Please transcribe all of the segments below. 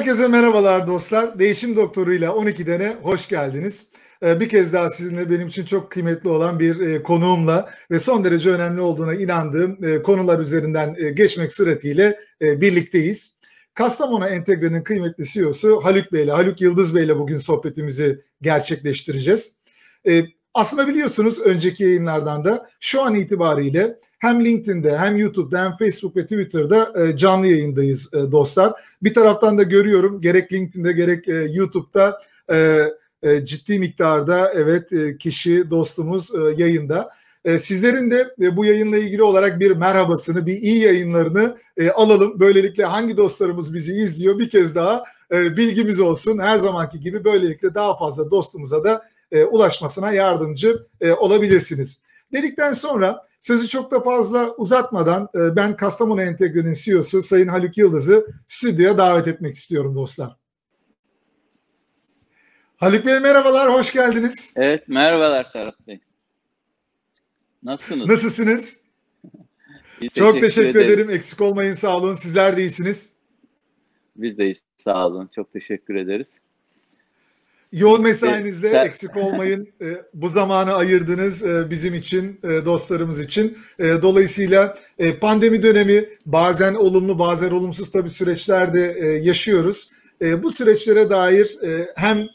Herkese merhabalar dostlar. Değişim Doktoru ile 12 dene hoş geldiniz. Ee, bir kez daha sizinle benim için çok kıymetli olan bir e, konuğumla ve son derece önemli olduğuna inandığım e, konular üzerinden e, geçmek suretiyle birlikteyiz. Kastamonu Entegre'nin kıymetli CEO'su Haluk Bey ile, Haluk Yıldız Bey ile bugün sohbetimizi gerçekleştireceğiz. Aslında biliyorsunuz önceki yayınlardan da şu an itibariyle hem LinkedIn'de hem YouTube'da hem Facebook ve Twitter'da e, canlı yayındayız e, dostlar. Bir taraftan da görüyorum gerek LinkedIn'de gerek e, YouTube'da ciddi miktarda evet kişi dostumuz yayında. Sizlerin de bu yayınla ilgili olarak bir merhabasını, bir iyi yayınlarını alalım. Böylelikle hangi dostlarımız bizi izliyor bir kez daha bilgimiz olsun. Her zamanki gibi böylelikle daha fazla dostumuza da ulaşmasına yardımcı olabilirsiniz. Dedikten sonra sözü çok da fazla uzatmadan e, ben Kastamonu Entegre'nin CEO'su Sayın Haluk Yıldız'ı stüdyoya davet etmek istiyorum dostlar. Haluk Bey merhabalar, hoş geldiniz. Evet, merhabalar Serhat Bey. Nasılsınız? Nasılsınız? Çok teşekkür, teşekkür ederim. ederim. Eksik olmayın, sağ olun. Sizler de iyisiniz. Biz de iyiyiz, sağ olun. Çok teşekkür ederiz. Yoğun mesainizde Sen... eksik olmayın. E, bu zamanı ayırdınız e, bizim için, e, dostlarımız için. Dolayısıyla pandemi dönemi bazen olumlu bazen olumsuz tabii süreçlerde yaşıyoruz. Bu süreçlere dair hem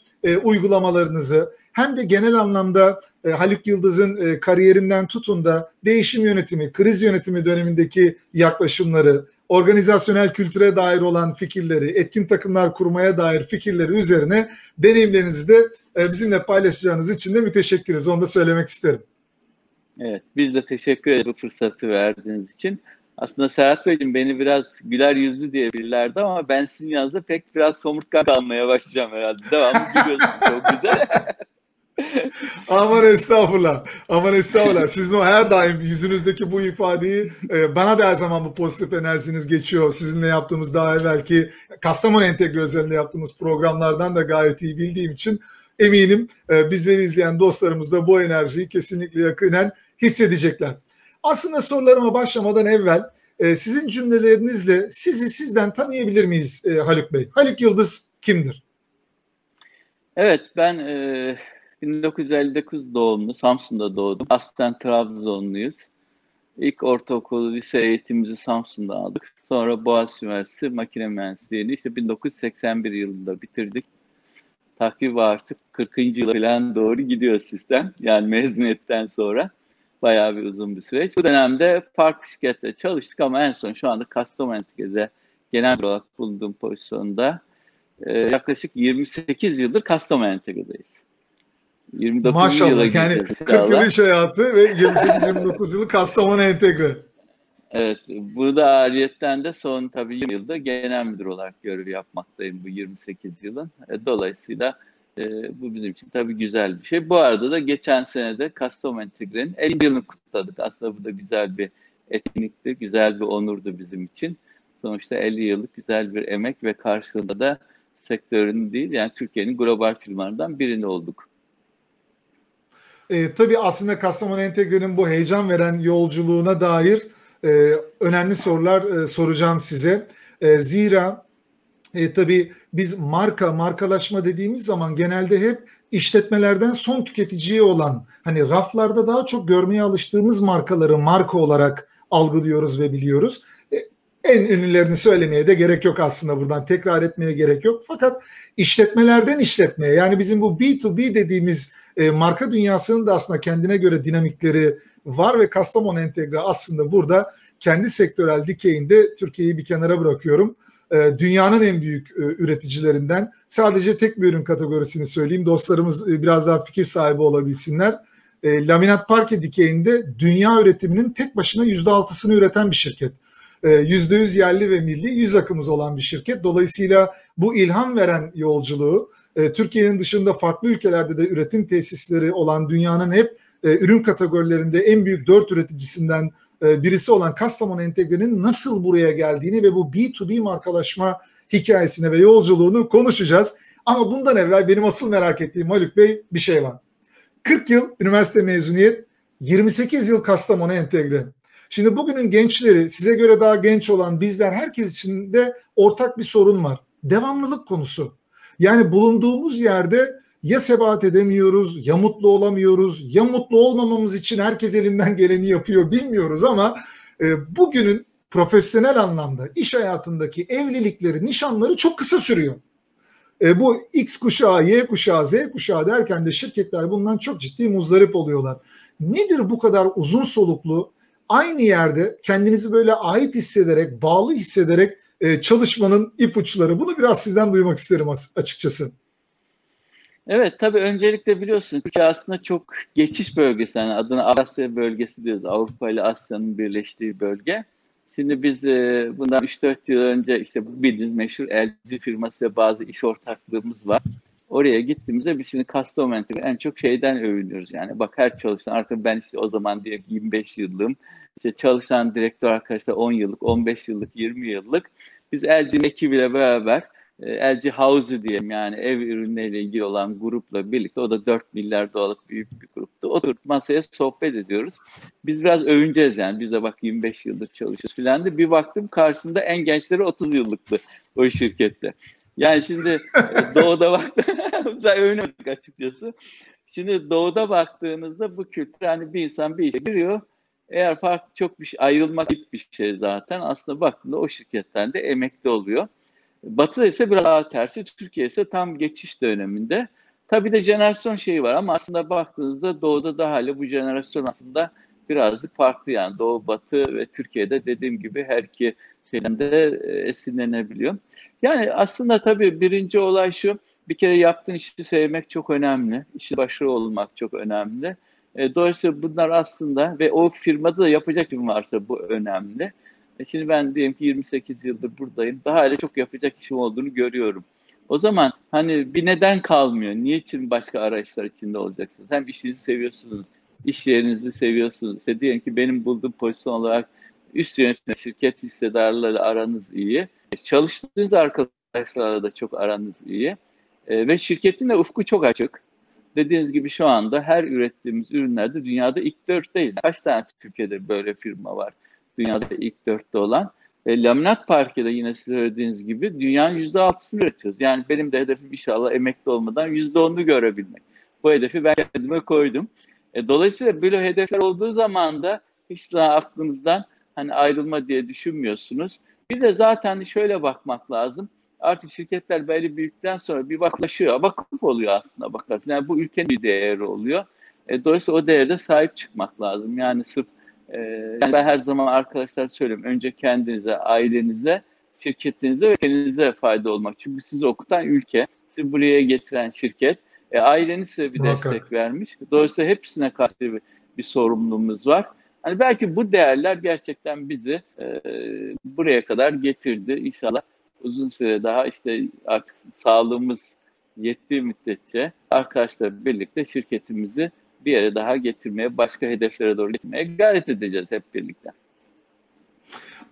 uygulamalarınızı hem de genel anlamda Haluk Yıldız'ın kariyerinden tutun da değişim yönetimi, kriz yönetimi dönemindeki yaklaşımları, organizasyonel kültüre dair olan fikirleri, etkin takımlar kurmaya dair fikirleri üzerine deneyimlerinizi de e, bizimle paylaşacağınız için de müteşekkiriz. Onu da söylemek isterim. Evet, biz de teşekkür ederiz bu fırsatı verdiğiniz için. Aslında Serhat Beyciğim beni biraz güler yüzlü diyebilirlerdi ama ben sizin yanınızda pek biraz somurtkan kalmaya başlayacağım herhalde. Devamlı gülüyorsunuz çok güzel. Aman estağfurullah. Aman estağfurullah. Sizin o her daim yüzünüzdeki bu ifadeyi e, bana da her zaman bu pozitif enerjiniz geçiyor. Sizinle yaptığımız daha evvelki Kastamonu Entegre özelinde yaptığımız programlardan da gayet iyi bildiğim için eminim e, bizleri izleyen dostlarımız da bu enerjiyi kesinlikle yakinen hissedecekler. Aslında sorularıma başlamadan evvel e, sizin cümlelerinizle sizi sizden tanıyabilir miyiz Haluk Bey? Haluk Yıldız kimdir? Evet ben e, 1959 doğumlu, Samsun'da doğdum. Aslen Trabzonluyuz. İlk ortaokul, lise eğitimimizi Samsun'da aldık. Sonra Boğaziçi Üniversitesi Makine Mühendisliği'ni işte 1981 yılında bitirdik. Takip artık 40. yıla falan doğru gidiyor sistem. Yani mezuniyetten sonra bayağı bir uzun bir süreç. Bu dönemde farklı şirkette çalıştık ama en son şu anda Kastamonu Entegre'de genel olarak bulunduğum pozisyonda e, yaklaşık 28 yıldır Kastamonu Entegre'deyiz. 29 Maşallah yani 40 yıl iş hayatı ve 28-29 yılı Kastamonu entegre. Evet, bu da ariyetten de son tabii 20 yılda genel müdür olarak görev yapmaktayım bu 28 yılın. E, dolayısıyla e, bu bizim için tabii güzel bir şey. Bu arada da geçen sene de Kastamonu Entegre'nin 50 yılını kutladık. Aslında bu da güzel bir etkinlikti, güzel bir onurdu bizim için. Sonuçta 50 yıllık güzel bir emek ve karşılığında da sektörün değil yani Türkiye'nin global firmalarından birini olduk. E, tabii aslında Kastamonu Entegre'nin bu heyecan veren yolculuğuna dair e, önemli sorular e, soracağım size. E, zira e, tabii biz marka, markalaşma dediğimiz zaman genelde hep işletmelerden son tüketiciye olan hani raflarda daha çok görmeye alıştığımız markaları marka olarak algılıyoruz ve biliyoruz. En ünlülerini söylemeye de gerek yok aslında buradan tekrar etmeye gerek yok. Fakat işletmelerden işletmeye yani bizim bu B2B dediğimiz e, marka dünyasının da aslında kendine göre dinamikleri var ve Kastamonu Entegre aslında burada kendi sektörel dikeyinde Türkiye'yi bir kenara bırakıyorum. E, dünyanın en büyük e, üreticilerinden sadece tek bir ürün kategorisini söyleyeyim. Dostlarımız biraz daha fikir sahibi olabilsinler. Laminat parke dikeyinde dünya üretiminin tek başına yüzde altısını üreten bir şirket. E, yüzde yüz yerli ve milli yüz akımız olan bir şirket. Dolayısıyla bu ilham veren yolculuğu e, Türkiye'nin dışında farklı ülkelerde de üretim tesisleri olan dünyanın hep e, ürün kategorilerinde en büyük dört üreticisinden e, birisi olan Kastamonu Entegre'nin nasıl buraya geldiğini ve bu B2B markalaşma hikayesini ve yolculuğunu konuşacağız. Ama bundan evvel benim asıl merak ettiğim Haluk Bey bir şey var. 40 yıl üniversite mezuniyet, 28 yıl Kastamonu Entegre. Şimdi bugünün gençleri size göre daha genç olan bizler herkes için de ortak bir sorun var devamlılık konusu. Yani bulunduğumuz yerde ya sebat edemiyoruz, ya mutlu olamıyoruz, ya mutlu olmamamız için herkes elinden geleni yapıyor bilmiyoruz ama e, bugünün profesyonel anlamda iş hayatındaki evlilikleri, nişanları çok kısa sürüyor. E, bu X kuşağı, Y kuşağı, Z kuşağı derken de şirketler bundan çok ciddi muzdarip oluyorlar. Nedir bu kadar uzun soluklu aynı yerde kendinizi böyle ait hissederek, bağlı hissederek e, çalışmanın ipuçları? Bunu biraz sizden duymak isterim açıkçası. Evet tabii öncelikle biliyorsun Türkiye aslında çok geçiş bölgesi yani adına Asya bölgesi diyoruz. Avrupa ile Asya'nın birleştiği bölge. Şimdi biz e, bundan 3-4 yıl önce işte bildiğiniz meşhur LG firması bazı iş ortaklığımız var. Oraya gittiğimizde biz şimdi custom en çok şeyden övünüyoruz yani. Bak her çalışan artık ben işte o zaman diye 25 yıllığım. İşte çalışan direktör arkadaşlar 10 yıllık, 15 yıllık, 20 yıllık. Biz LG'nin ekibiyle beraber e, LG House'u diyelim yani ev ürünleriyle ilgili olan grupla birlikte o da 4 milyar dolarlık büyük bir gruptu. Oturup masaya sohbet ediyoruz. Biz biraz övüneceğiz yani. Biz de bak 25 yıldır çalışıyoruz filan da bir baktım karşısında en gençleri 30 yıllıktı o şirkette. Yani şimdi e, doğuda baktım, övünüyorduk açıkçası. Şimdi doğuda baktığınızda bu kültür yani bir insan bir işe giriyor. Eğer farklı çok bir şey, ayrılmak bir şey zaten aslında baktığında o şirketten de emekli oluyor. Batı ise biraz daha tersi. Türkiye ise tam geçiş döneminde. Tabii de jenerasyon şeyi var ama aslında baktığınızda doğuda da hala bu jenerasyon aslında birazcık farklı yani. Doğu, Batı ve Türkiye'de dediğim gibi her iki şeyden de e, esinlenebiliyor. Yani aslında tabii birinci olay şu. Bir kere yaptığın işi sevmek çok önemli. İşi başarılı olmak çok önemli. E, dolayısıyla bunlar aslında ve o firmada da yapacak kim varsa bu önemli. E şimdi ben diyelim ki 28 yıldır buradayım. Daha hala çok yapacak işim olduğunu görüyorum. O zaman hani bir neden kalmıyor. Niçin başka araçlar içinde olacaksınız? Hem işinizi seviyorsunuz, iş yerinizi seviyorsunuz. İşte diyelim ki benim bulduğum pozisyon olarak üst yönetim, şirket hissedarlarıyla aranız iyi. E, çalıştığınız arkadaşlarla da çok aranız iyi. E, ve şirketin de ufku çok açık. Dediğiniz gibi şu anda her ürettiğimiz ürünlerde dünyada ilk dört değil. Kaç tane Türkiye'de böyle firma var? dünyada ilk dörtte olan. E, laminat parkede yine söylediğiniz gibi dünyanın yüzde altısını üretiyoruz. Yani benim de hedefim inşallah emekli olmadan yüzde onunu görebilmek. Bu hedefi ben kendime koydum. E, dolayısıyla böyle hedefler olduğu zaman da hiç daha aklınızdan hani ayrılma diye düşünmüyorsunuz. Bir de zaten şöyle bakmak lazım. Artık şirketler belli büyükten sonra bir baklaşıyor. Vakıf oluyor aslında bakarsın. Yani bu ülkenin bir değeri oluyor. E, dolayısıyla o değerde sahip çıkmak lazım. Yani sırf ee, yani ben her zaman arkadaşlar söylüyorum. Önce kendinize, ailenize, şirketinize ve kendinize fayda olmak. Çünkü sizi okutan ülke, sizi buraya getiren şirket, e, aileniz size bir Muhakkak. destek vermiş. Dolayısıyla hepsine karşı bir, bir sorumluluğumuz var. Hani belki bu değerler gerçekten bizi e, buraya kadar getirdi. İnşallah uzun süre daha işte artık sağlığımız yettiği müddetçe arkadaşlar birlikte şirketimizi bir yere daha getirmeye, başka hedeflere doğru gitmeye gayret edeceğiz hep birlikte.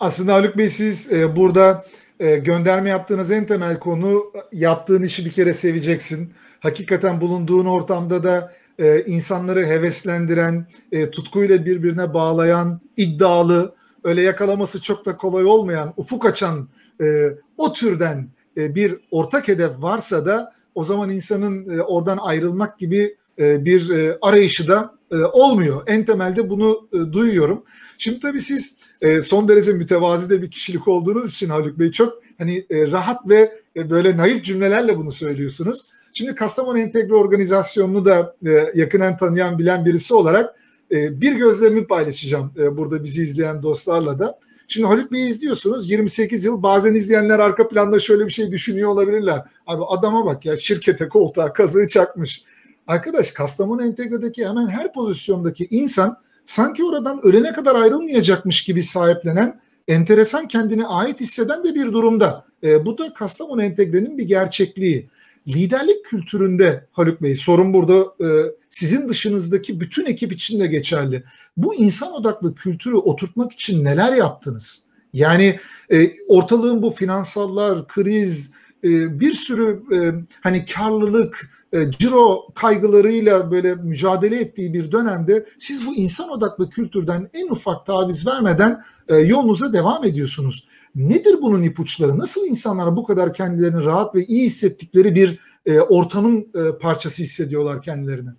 Aslında Haluk Bey siz e, burada e, gönderme yaptığınız en temel konu yaptığın işi bir kere seveceksin. Hakikaten bulunduğun ortamda da e, insanları heveslendiren, e, tutkuyla birbirine bağlayan, iddialı, öyle yakalaması çok da kolay olmayan, ufuk açan e, o türden e, bir ortak hedef varsa da o zaman insanın e, oradan ayrılmak gibi e, bir e, arayışı da e, olmuyor. En temelde bunu duyuyorum. Şimdi tabii siz son derece mütevazi de bir kişilik olduğunuz için Haluk Bey çok hani rahat ve böyle naif cümlelerle bunu söylüyorsunuz. Şimdi Kastamonu Entegre Organizasyonu'nu da yakından tanıyan bilen birisi olarak bir gözlemimi paylaşacağım burada bizi izleyen dostlarla da. Şimdi Haluk Bey'i izliyorsunuz 28 yıl bazen izleyenler arka planda şöyle bir şey düşünüyor olabilirler. Abi adama bak ya şirkete koltuğa kazığı çakmış. Arkadaş Kastamonu Entegre'deki hemen her pozisyondaki insan sanki oradan ölene kadar ayrılmayacakmış gibi sahiplenen enteresan kendine ait hisseden de bir durumda. E, bu da Kastamonu Entegre'nin bir gerçekliği. Liderlik kültüründe Haluk Bey sorun burada e, sizin dışınızdaki bütün ekip için de geçerli. Bu insan odaklı kültürü oturtmak için neler yaptınız? Yani e, ortalığın bu finansallar, kriz, e, bir sürü e, hani karlılık, e, ciro kaygılarıyla böyle mücadele ettiği bir dönemde siz bu insan odaklı kültürden en ufak taviz vermeden e, yolunuza devam ediyorsunuz. Nedir bunun ipuçları? Nasıl insanlar bu kadar kendilerini rahat ve iyi hissettikleri bir e, ortamın e, parçası hissediyorlar kendilerini?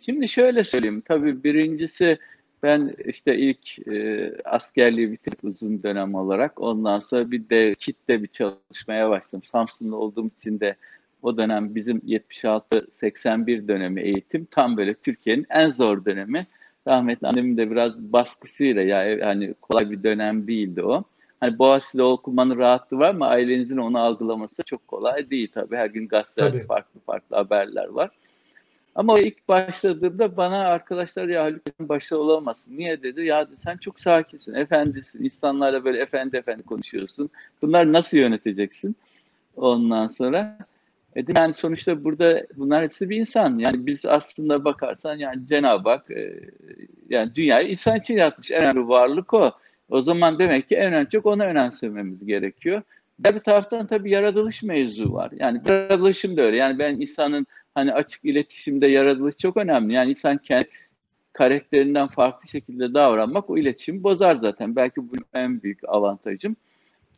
Şimdi şöyle söyleyeyim. Tabii birincisi ben işte ilk e, askerliği bitirip uzun dönem olarak ondan sonra bir de kitle bir çalışmaya başladım. Samsun'da olduğum için de o dönem bizim 76-81 dönemi eğitim tam böyle Türkiye'nin en zor dönemi. Rahmetli annemin de biraz baskısıyla ya hani kolay bir dönem değildi o. Hani Boğaziçi'de okumanın rahatlığı var ama ailenizin onu algılaması çok kolay değil tabii. Her gün gazetelerde farklı farklı haberler var. Ama ilk başladığımda bana arkadaşlar ya Haluk başarılı olamazsın. Niye dedi? Ya sen çok sakinsin, efendisin. insanlarla böyle efendi efendi konuşuyorsun. Bunlar nasıl yöneteceksin? Ondan sonra dedim yani sonuçta burada bunlar hepsi bir insan. Yani biz aslında bakarsan yani Cenab-ı Hak e, yani dünyayı insan için yaratmış. En önemli varlık o. O zaman demek ki en çok ona önemsememiz gerekiyor. Bir taraftan tabii yaratılış mevzu var. Yani yaratılışım da öyle. Yani ben insanın hani açık iletişimde yaratılış çok önemli. Yani insan kendi karakterinden farklı şekilde davranmak o iletişimi bozar zaten. Belki bu en büyük avantajım.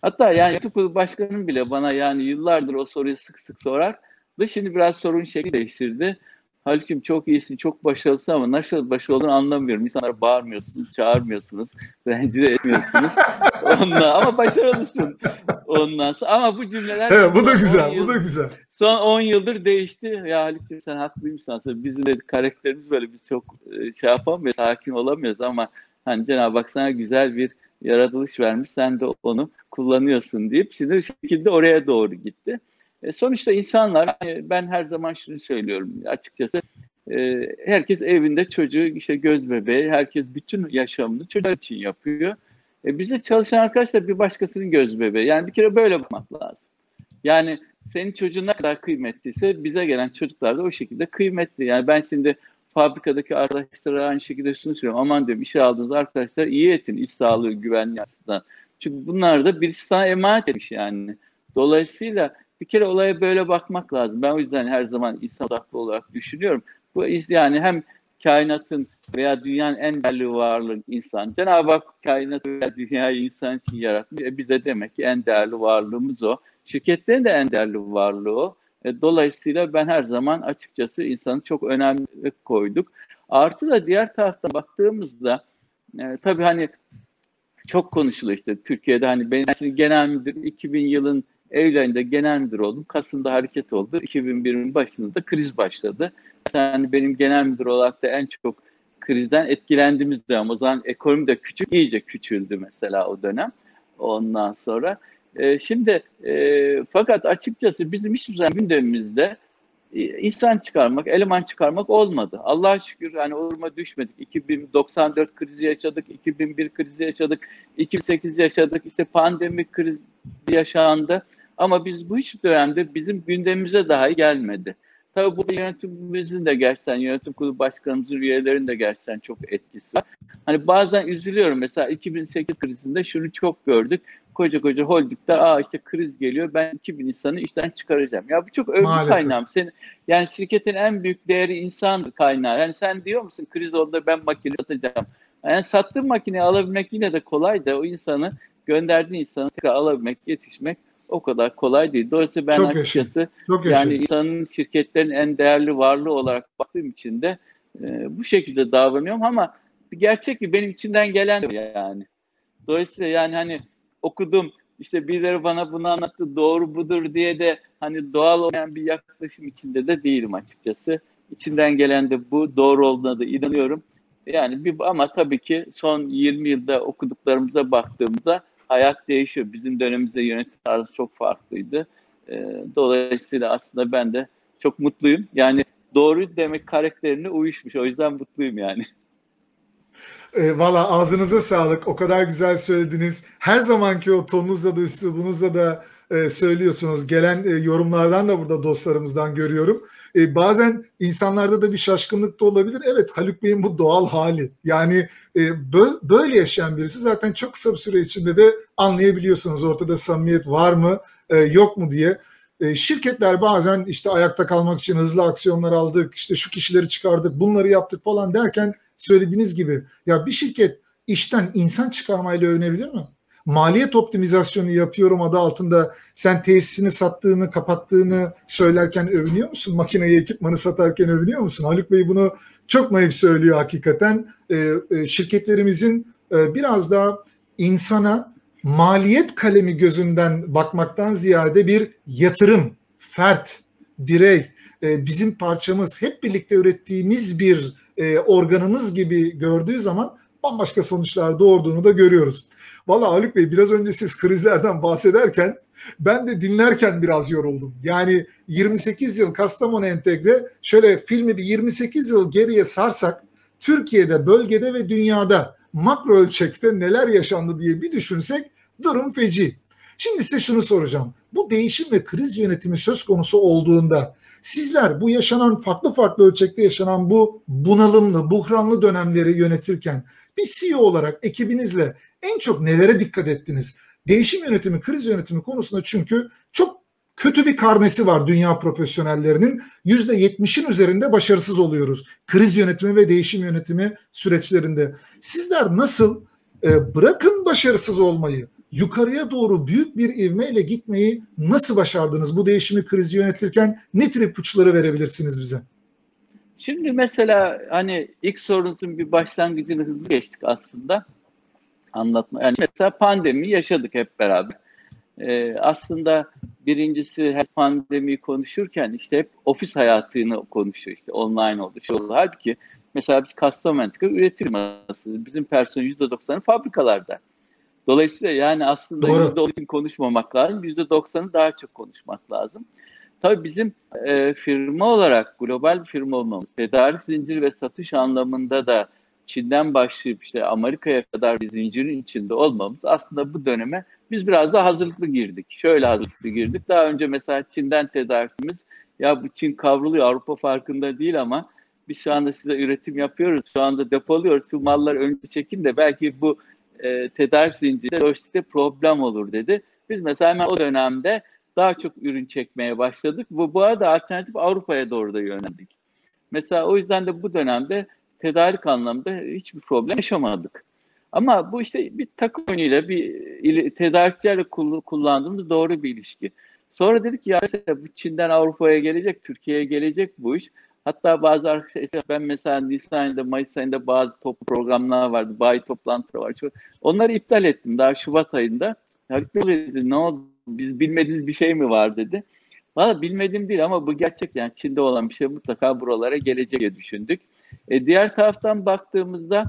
Hatta yani YouTube başkanım bile bana yani yıllardır o soruyu sık sık sorar. Ve şimdi biraz sorun şekli değiştirdi. Halbuki çok iyisin, çok başarılısın ama nasıl başarılı olduğunu anlamıyorum. İnsanlara bağırmıyorsunuz, çağırmıyorsunuz, rencide etmiyorsunuz. Ondan, ama başarılısın. Ondan sonra. Ama bu cümleler... Evet, bu da güzel, yıl, bu da güzel. Son 10 yıldır değişti. Ya Haluk'cum sen haklıymışsın aslında. Bizim de karakterimiz böyle biz çok e, şey yapamıyoruz, hakim olamıyoruz ama hani Cenab-ı Hak sana güzel bir yaratılış vermiş. Sen de onu kullanıyorsun deyip bir şekilde oraya doğru gitti. E, sonuçta insanlar, e, ben her zaman şunu söylüyorum açıkçası, e, herkes evinde çocuğu, işte göz bebeği, herkes bütün yaşamını çocuk için yapıyor. E, bize çalışan arkadaşlar bir başkasının göz bebeği. Yani bir kere böyle bakmak lazım. Yani senin çocuğun ne kadar kıymetliyse bize gelen çocuklar da o şekilde kıymetli. Yani ben şimdi fabrikadaki arkadaşlara aynı şekilde şunu söylüyorum. Aman diyorum işe aldığınız arkadaşlar iyi etin iş sağlığı güvenliği açısından. Çünkü bunlar da birisi sana emanet etmiş yani. Dolayısıyla bir kere olaya böyle bakmak lazım. Ben o yüzden her zaman insan odaklı olarak düşünüyorum. Bu yani hem kainatın veya dünyanın en değerli varlığı insan. Cenab-ı Hak kainatı veya dünyayı insan için yaratmış. E bize demek ki en değerli varlığımız o. Şirketlerin de en değerli varlığı o. E, dolayısıyla ben her zaman açıkçası insanı çok önemli koyduk. Artı da diğer taraftan baktığımızda e, tabii hani çok konuşuluyor işte Türkiye'de hani ben şimdi genel müdür 2000 yılın Eylül ayında genel müdür oldum. Kasım'da hareket oldu. 2001'in başında kriz başladı. Yani benim genel müdür olarak da en çok krizden etkilendiğimiz dönem. O zaman ekonomi de küçük, iyice küçüldü mesela o dönem. Ondan sonra. E, şimdi e, fakat açıkçası bizim hiçbir zaman gündemimizde e, insan çıkarmak, eleman çıkarmak olmadı. Allah'a şükür yani duruma düşmedik. 2094 krizi yaşadık, 2001 krizi yaşadık, 2008 yaşadık, işte pandemi krizi yaşandı. Ama biz bu hiç dönemde bizim gündemimize dahi gelmedi. Tabii bu yönetimimizin de gerçekten, yönetim kurulu başkanımızın üyelerinin de gerçekten çok etkisi var. Hani bazen üzülüyorum mesela 2008 krizinde şunu çok gördük. Koca koca holdingler aa işte kriz geliyor ben 2000 insanı işten çıkaracağım. Ya bu çok övgü kaynağım. Senin, yani şirketin en büyük değeri insan kaynağı. Yani sen diyor musun kriz oldu ben makine satacağım. Yani sattığın makineyi alabilmek yine de kolay da o insanı gönderdiğin insanı tekrar alabilmek, yetişmek o kadar kolay değil. Dolayısıyla ben Çok açıkçası Çok yani insanın şirketlerin en değerli varlığı olarak baktığım için de e, bu şekilde davranıyorum ama bir gerçek ki benim içinden gelen yani. Dolayısıyla yani hani okudum işte birileri bana bunu anlattı doğru budur diye de hani doğal olmayan bir yaklaşım içinde de değilim açıkçası. İçinden gelen de bu doğru olduğuna da inanıyorum. Yani bir ama tabii ki son 20 yılda okuduklarımıza baktığımızda hayat değişiyor. Bizim dönemimizde yönetim tarzı çok farklıydı. E, dolayısıyla aslında ben de çok mutluyum. Yani doğru demek karakterine uyuşmuş. O yüzden mutluyum yani. E, Valla ağzınıza sağlık. O kadar güzel söylediniz. Her zamanki o tonunuzla da üslubunuzla da e, söylüyorsunuz. Gelen e, yorumlardan da burada dostlarımızdan görüyorum. E, bazen insanlarda da bir şaşkınlık da olabilir. Evet Haluk Bey'in bu doğal hali. Yani e, bö- böyle yaşayan birisi zaten çok kısa bir süre içinde de anlayabiliyorsunuz. Ortada samimiyet var mı e, yok mu diye. E, şirketler bazen işte ayakta kalmak için hızlı aksiyonlar aldık, işte şu kişileri çıkardık, bunları yaptık falan derken söylediğiniz gibi ya bir şirket işten insan çıkarmayla övünebilir mi? Maliyet optimizasyonu yapıyorum adı altında sen tesisini sattığını, kapattığını söylerken övünüyor musun? Makineyi, ekipmanı satarken övünüyor musun? Haluk Bey bunu çok naif söylüyor hakikaten. E, e, şirketlerimizin e, biraz daha insana maliyet kalemi gözünden bakmaktan ziyade bir yatırım, fert, birey, e, bizim parçamız, hep birlikte ürettiğimiz bir e, organımız gibi gördüğü zaman bambaşka sonuçlar doğurduğunu da görüyoruz. Valla Haluk Bey biraz önce siz krizlerden bahsederken ben de dinlerken biraz yoruldum. Yani 28 yıl Kastamonu Entegre şöyle filmi bir 28 yıl geriye sarsak Türkiye'de, bölgede ve dünyada makro ölçekte neler yaşandı diye bir düşünsek durum feci. Şimdi size şunu soracağım. Bu değişim ve kriz yönetimi söz konusu olduğunda sizler bu yaşanan farklı farklı ölçekte yaşanan bu bunalımlı, buhranlı dönemleri yönetirken bir CEO olarak ekibinizle en çok nelere dikkat ettiniz? Değişim yönetimi, kriz yönetimi konusunda çünkü çok kötü bir karnesi var dünya profesyonellerinin. Yüzde yetmişin üzerinde başarısız oluyoruz. Kriz yönetimi ve değişim yönetimi süreçlerinde. Sizler nasıl e, bırakın başarısız olmayı, yukarıya doğru büyük bir ivmeyle gitmeyi nasıl başardınız? Bu değişimi krizi yönetirken ne tür ipuçları verebilirsiniz bize? Şimdi mesela hani ilk sorunuzun bir başlangıcını hızlı geçtik aslında anlatma. Yani mesela pandemi yaşadık hep beraber. Ee, aslında birincisi her pandemiyi konuşurken işte hep ofis hayatını konuşuyor işte online oldu şey oldu. Halbuki mesela biz Kastamonu üretim bizim personel %90'ı fabrikalarda. Dolayısıyla yani aslında Doğru. %10 için konuşmamak lazım. %90'ı daha çok konuşmak lazım. Tabii bizim e, firma olarak global bir firma olmamız, tedarik zinciri ve satış anlamında da Çin'den başlayıp işte Amerika'ya kadar bir zincirin içinde olmamız aslında bu döneme biz biraz daha hazırlıklı girdik. Şöyle hazırlıklı girdik. Daha önce mesela Çin'den tedarikimiz ya bu Çin kavruluyor Avrupa farkında değil ama biz şu anda size üretim yapıyoruz. Şu anda depoluyoruz. Şu mallar önce çekin de belki bu e, tedarik zincirinde lojistikte problem olur dedi. Biz mesela hemen o dönemde daha çok ürün çekmeye başladık. Bu, bu arada alternatif Avrupa'ya doğru da yöneldik. Mesela o yüzden de bu dönemde tedarik anlamında hiçbir problem yaşamadık. Ama bu işte bir takım oyunuyla bir tedarikçilerle kullandığımız doğru bir ilişki. Sonra dedik ya bu Çin'den Avrupa'ya gelecek, Türkiye'ye gelecek bu iş. Hatta bazı arkadaşlar ben mesela Nisan ayında, Mayıs ayında bazı top programlar vardı, bayi toplantıları var. Onları iptal ettim daha Şubat ayında. Haluk dedi ne oldu biz bilmediğiniz bir şey mi var dedi. Valla bilmediğim değil ama bu gerçek yani Çin'de olan bir şey mutlaka buralara gelecek diye düşündük. E, diğer taraftan baktığımızda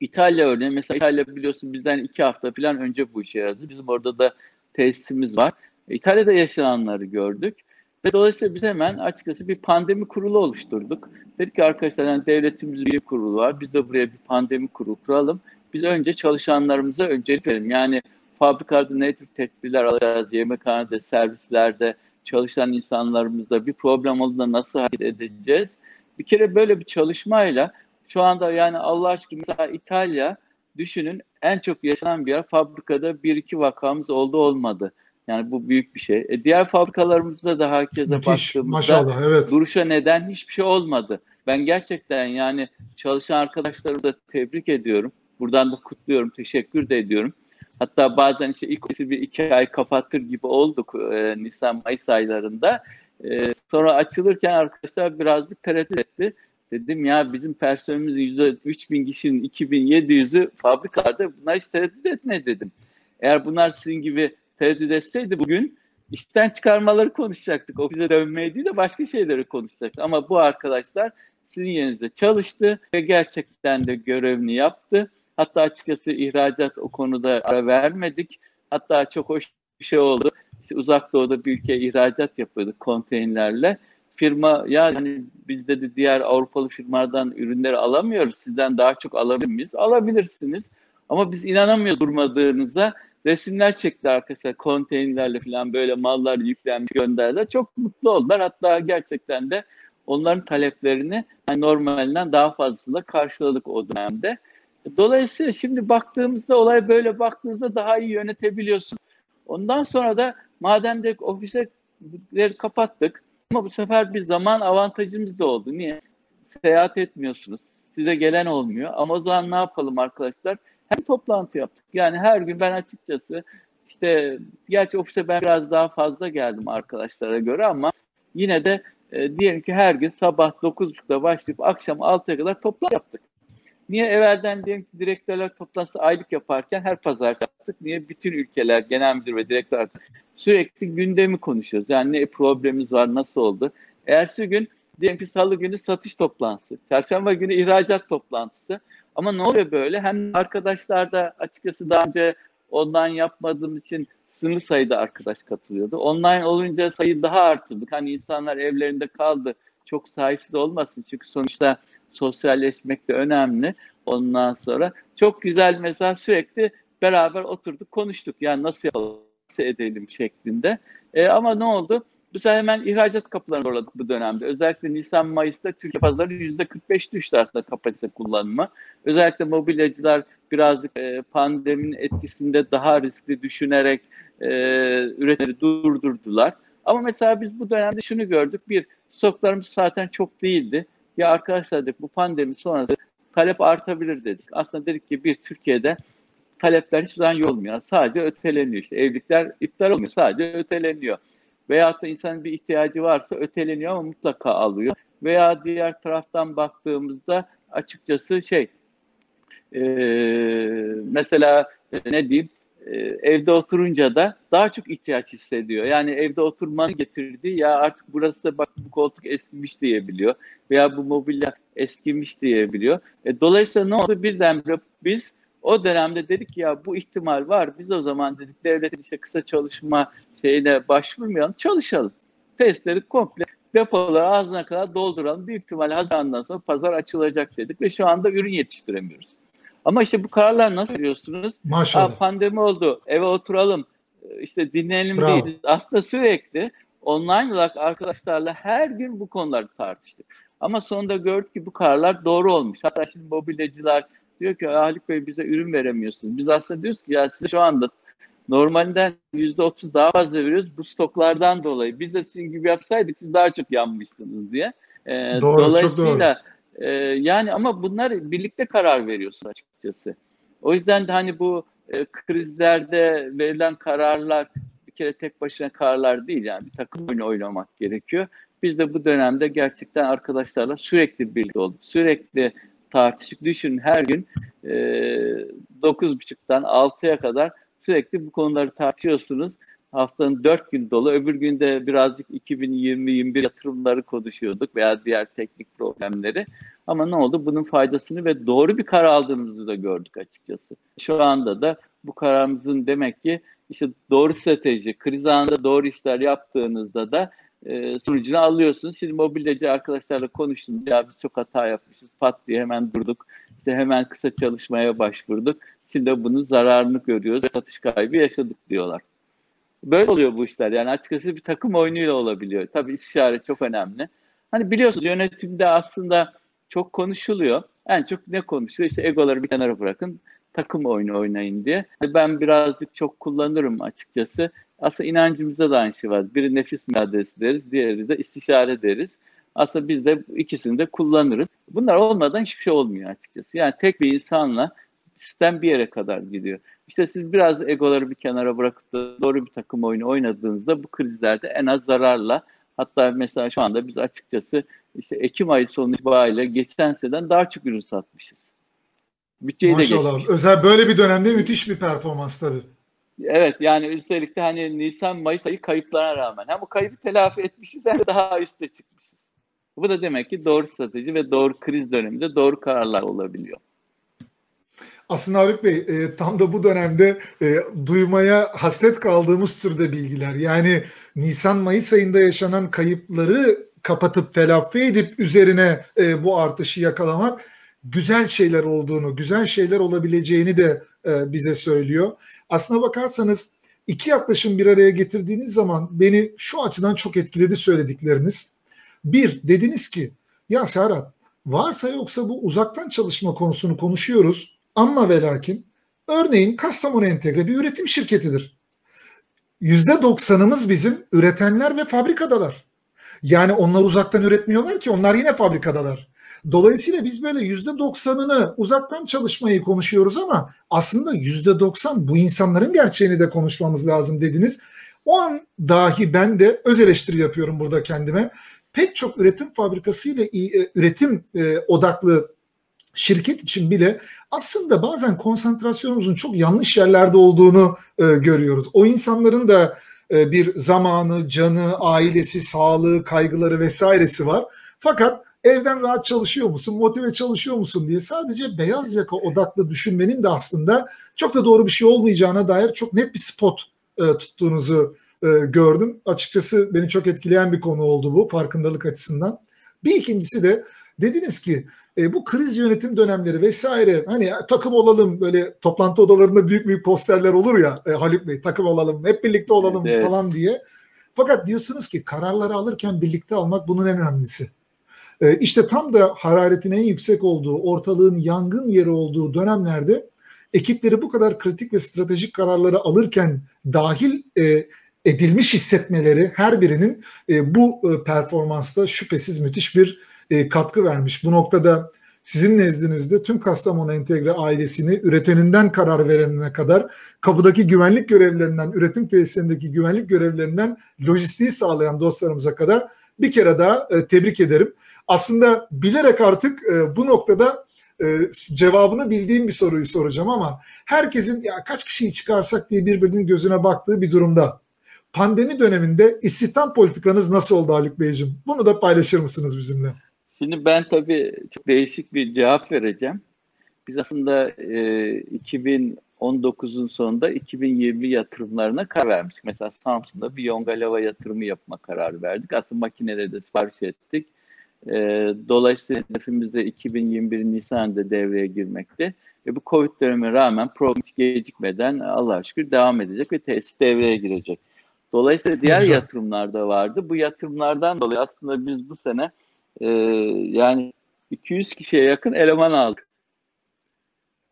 İtalya örneği mesela İtalya biliyorsun bizden iki hafta falan önce bu işe yazdı. Bizim orada da tesisimiz var. E, İtalya'da yaşananları gördük. Ve dolayısıyla biz hemen açıkçası bir pandemi kurulu oluşturduk. Dedik ki arkadaşlar yani devletimizin bir kurulu var. Biz de buraya bir pandemi kurulu kuralım. Biz önce çalışanlarımıza öncelik verelim. Yani fabrikada ne tür tedbirler alacağız, yemekhanede, servislerde çalışan insanlarımızda bir problem olduğunda nasıl hareket edeceğiz? Bir kere böyle bir çalışmayla şu anda yani Allah aşkına mesela İtalya düşünün en çok yaşanan bir yer fabrikada bir iki vakamız oldu olmadı. Yani bu büyük bir şey. E diğer fabrikalarımızda da herkese Müthiş, baktığımızda maşallah, evet. duruşa neden hiçbir şey olmadı. Ben gerçekten yani çalışan arkadaşlarımı da tebrik ediyorum. Buradan da kutluyorum, teşekkür de ediyorum. Hatta bazen işte ilk bir iki ay kapatır gibi olduk e, Nisan-Mayıs aylarında. E, sonra açılırken arkadaşlar birazcık tereddüt etti. Dedim ya bizim personelimizin yüzde 3000 kişinin 2700'ü fabrikalarda bunlar hiç tereddüt etme dedim. Eğer bunlar sizin gibi tereddüt etseydi bugün işten çıkarmaları konuşacaktık. Ofise dönmeyi değil de başka şeyleri konuşacaktık. Ama bu arkadaşlar sizin yerinizde çalıştı ve gerçekten de görevini yaptı. Hatta açıkçası ihracat o konuda ara vermedik. Hatta çok hoş bir şey oldu. İşte uzak doğuda bir ülkeye ihracat yapıyorduk konteynerlerle. firma ya hani biz dedi diğer Avrupalı firmalardan ürünleri alamıyoruz. Sizden daha çok alabilir miyiz? Alabilirsiniz. Ama biz inanamıyoruz durmadığınıza. Resimler çekti arkadaşlar konteynerlerle falan böyle mallar yüklenmiş gönderdiler. Çok mutlu oldular. Hatta gerçekten de onların taleplerini yani normalinden daha fazlasıyla karşıladık o dönemde. Dolayısıyla şimdi baktığımızda olay böyle baktığınızda daha iyi yönetebiliyorsun. Ondan sonra da madem de ofisleri kapattık ama bu sefer bir zaman avantajımız da oldu. Niye? Seyahat etmiyorsunuz. Size gelen olmuyor. Ama o zaman ne yapalım arkadaşlar? Hem toplantı yaptık. Yani her gün ben açıkçası işte gerçi ofise ben biraz daha fazla geldim arkadaşlara göre ama yine de e, diyelim ki her gün sabah 9.30'da başlayıp akşam 6'ya kadar toplantı yaptık. Niye evvelden diyelim ki direktörler toplantısı aylık yaparken her pazar yaptık? Niye bütün ülkeler genel müdür ve direktör sürekli gündemi konuşuyoruz. Yani ne problemimiz var, nasıl oldu? Ertesi gün diyelim ki salı günü satış toplantısı, çarşamba günü ihracat toplantısı. Ama ne oluyor böyle? Hem arkadaşlar da açıkçası daha önce online yapmadığım için sınırlı sayıda arkadaş katılıyordu. Online olunca sayı daha arttırdık. Hani insanlar evlerinde kaldı. Çok sahipsiz olmasın. Çünkü sonuçta sosyalleşmek de önemli. Ondan sonra çok güzel mesela sürekli beraber oturduk konuştuk. Yani nasıl yapalım, nasıl edelim şeklinde. E, ama ne oldu? Bu sefer hemen ihracat kapılarını zorladık bu dönemde. Özellikle Nisan Mayıs'ta Türkiye pazarı %45 düştü aslında kapasite kullanımı. Özellikle mobilyacılar birazcık e, pandeminin etkisinde daha riskli düşünerek e, üretimi durdurdular. Ama mesela biz bu dönemde şunu gördük. Bir, stoklarımız zaten çok değildi. Ya arkadaşlar dedik bu pandemi sonrası talep artabilir dedik. Aslında dedik ki bir Türkiye'de talepler hiç zaman olmuyor. Sadece öteleniyor. İşte evlilikler iptal olmuyor. Sadece öteleniyor. Veyahut da insanın bir ihtiyacı varsa öteleniyor ama mutlaka alıyor. Veya diğer taraftan baktığımızda açıkçası şey e, mesela ne diyeyim e, evde oturunca da daha çok ihtiyaç hissediyor. Yani evde oturmanın getirdiği ya artık burası da bak bu koltuk eskimiş diyebiliyor veya bu mobilya eskimiş diyebiliyor. E, dolayısıyla ne oldu? Birdenbire biz o dönemde dedik ya bu ihtimal var. Biz o zaman dedik devletin işte kısa çalışma şeyine başvurmayalım, çalışalım. Testleri komple depoları ağzına kadar dolduralım. Büyük ihtimal Haziran'dan sonra pazar açılacak dedik ve şu anda ürün yetiştiremiyoruz. Ama işte bu kararlar nasıl veriyorsunuz? Maşallah. Aa, pandemi oldu, eve oturalım, işte dinleyelim Bravo. değil. Aslında sürekli online olarak arkadaşlarla her gün bu konuları tartıştık. Ama sonunda gördük ki bu kararlar doğru olmuş. Hatta şimdi mobilyacılar diyor ki Haluk Bey bize ürün veremiyorsunuz. Biz aslında diyoruz ki ya size şu anda normalinden %30 daha fazla veriyoruz bu stoklardan dolayı. Biz de sizin gibi yapsaydık siz daha çok yanmışsınız diye. Ee, doğru, dolayısıyla çok doğru ee, yani ama bunlar birlikte karar veriyorsun açıkçası. O yüzden de hani bu e, krizlerde verilen kararlar bir kere tek başına kararlar değil yani bir takım oyunu oynamak gerekiyor. Biz de bu dönemde gerçekten arkadaşlarla sürekli birlikte olduk. Sürekli tartışıp düşünün her gün e, 9.30'dan 6'ya kadar sürekli bu konuları tartışıyorsunuz haftanın dört gün dolu. Öbür günde birazcık 2020-21 yatırımları konuşuyorduk veya diğer teknik problemleri. Ama ne oldu? Bunun faydasını ve doğru bir karar aldığımızı da gördük açıkçası. Şu anda da bu kararımızın demek ki işte doğru strateji, kriz anında doğru işler yaptığınızda da e, sonucunu alıyorsunuz. Şimdi mobilyacı arkadaşlarla konuştunuz. Ya biz çok hata yapmışız. Pat diye hemen durduk. İşte hemen kısa çalışmaya başvurduk. Şimdi bunun zararını görüyoruz. Satış kaybı yaşadık diyorlar. Böyle oluyor bu işler. Yani açıkçası bir takım oyunuyla olabiliyor. Tabii istişare çok önemli. Hani biliyorsunuz yönetimde aslında çok konuşuluyor. En çok ne konuşuluyor? İşte egoları bir kenara bırakın. Takım oyunu oynayın diye. Ben birazcık çok kullanırım açıkçası. Aslında inancımızda da aynı şey var. Biri nefis mücadelesi deriz, diğeri de istişare deriz. Aslında biz de ikisini de kullanırız. Bunlar olmadan hiçbir şey olmuyor açıkçası. Yani tek bir insanla sistem bir yere kadar gidiyor. İşte siz biraz egoları bir kenara bırakıp da doğru bir takım oyunu oynadığınızda bu krizlerde en az zararla hatta mesela şu anda biz açıkçası işte Ekim ayı sonu itibariyle geçen seneden daha çok ürün satmışız. Bütçeyi Maşallah. de geçmişiz. Özel böyle bir dönemde müthiş bir performans tabii. Evet yani üstelik de hani Nisan Mayıs ayı kayıplara rağmen hem bu kaybı telafi etmişiz hem de daha üste çıkmışız. Bu da demek ki doğru strateji ve doğru kriz döneminde doğru kararlar olabiliyor. Aslında Haluk Bey e, tam da bu dönemde e, duymaya hasret kaldığımız türde bilgiler. Yani Nisan-Mayıs ayında yaşanan kayıpları kapatıp telafi edip üzerine e, bu artışı yakalamak güzel şeyler olduğunu, güzel şeyler olabileceğini de e, bize söylüyor. Aslına bakarsanız iki yaklaşım bir araya getirdiğiniz zaman beni şu açıdan çok etkiledi söyledikleriniz. Bir, dediniz ki ya Serhat varsa yoksa bu uzaktan çalışma konusunu konuşuyoruz ama ve lakin örneğin Kastamonu Entegre bir üretim şirketidir. Yüzde doksanımız bizim üretenler ve fabrikadalar. Yani onlar uzaktan üretmiyorlar ki onlar yine fabrikadalar. Dolayısıyla biz böyle yüzde doksanını uzaktan çalışmayı konuşuyoruz ama aslında yüzde doksan bu insanların gerçeğini de konuşmamız lazım dediniz. O an dahi ben de öz eleştiri yapıyorum burada kendime. Pek çok üretim fabrikası ile e, üretim e, odaklı şirket için bile aslında bazen konsantrasyonumuzun çok yanlış yerlerde olduğunu e, görüyoruz. O insanların da bir zamanı, canı, ailesi, sağlığı, kaygıları vesairesi var. Fakat evden rahat çalışıyor musun, motive çalışıyor musun diye sadece beyaz yaka odaklı düşünmenin de aslında çok da doğru bir şey olmayacağına dair çok net bir spot e, tuttuğunuzu e, gördüm. Açıkçası beni çok etkileyen bir konu oldu bu farkındalık açısından. Bir ikincisi de dediniz ki e, bu kriz yönetim dönemleri vesaire hani takım olalım böyle toplantı odalarında büyük büyük posterler olur ya e, Haluk Bey takım olalım hep birlikte olalım evet. falan diye. Fakat diyorsunuz ki kararları alırken birlikte almak bunun en önemlisi. E, işte tam da hararetin en yüksek olduğu, ortalığın yangın yeri olduğu dönemlerde ekipleri bu kadar kritik ve stratejik kararları alırken dahil e, edilmiş hissetmeleri her birinin e, bu e, performansta şüphesiz müthiş bir e, katkı vermiş. Bu noktada sizin nezdinizde tüm Kastamonu Entegre ailesini üreteninden karar verenine kadar kapıdaki güvenlik görevlerinden, üretim tesislerindeki güvenlik görevlerinden lojistiği sağlayan dostlarımıza kadar bir kere daha tebrik ederim. Aslında bilerek artık e, bu noktada e, cevabını bildiğim bir soruyu soracağım ama herkesin ya kaç kişiyi çıkarsak diye birbirinin gözüne baktığı bir durumda. Pandemi döneminde istihdam politikanız nasıl oldu Haluk Beyciğim? Bunu da paylaşır mısınız bizimle? Şimdi ben tabii çok değişik bir cevap vereceğim. Biz aslında e, 2019'un sonunda 2020 yatırımlarına karar vermiştik. Mesela Samsun'da bir Yongalava yatırımı yapma kararı verdik. Aslında makineleri de sipariş ettik. E, dolayısıyla hedefimiz de 2021 Nisan'da devreye girmekte. Ve bu Covid dönemine rağmen program gecikmeden Allah'a şükür devam edecek ve tesis devreye girecek. Dolayısıyla diğer Güzel. yatırımlar da vardı. Bu yatırımlardan dolayı aslında biz bu sene e, yani 200 kişiye yakın eleman aldık.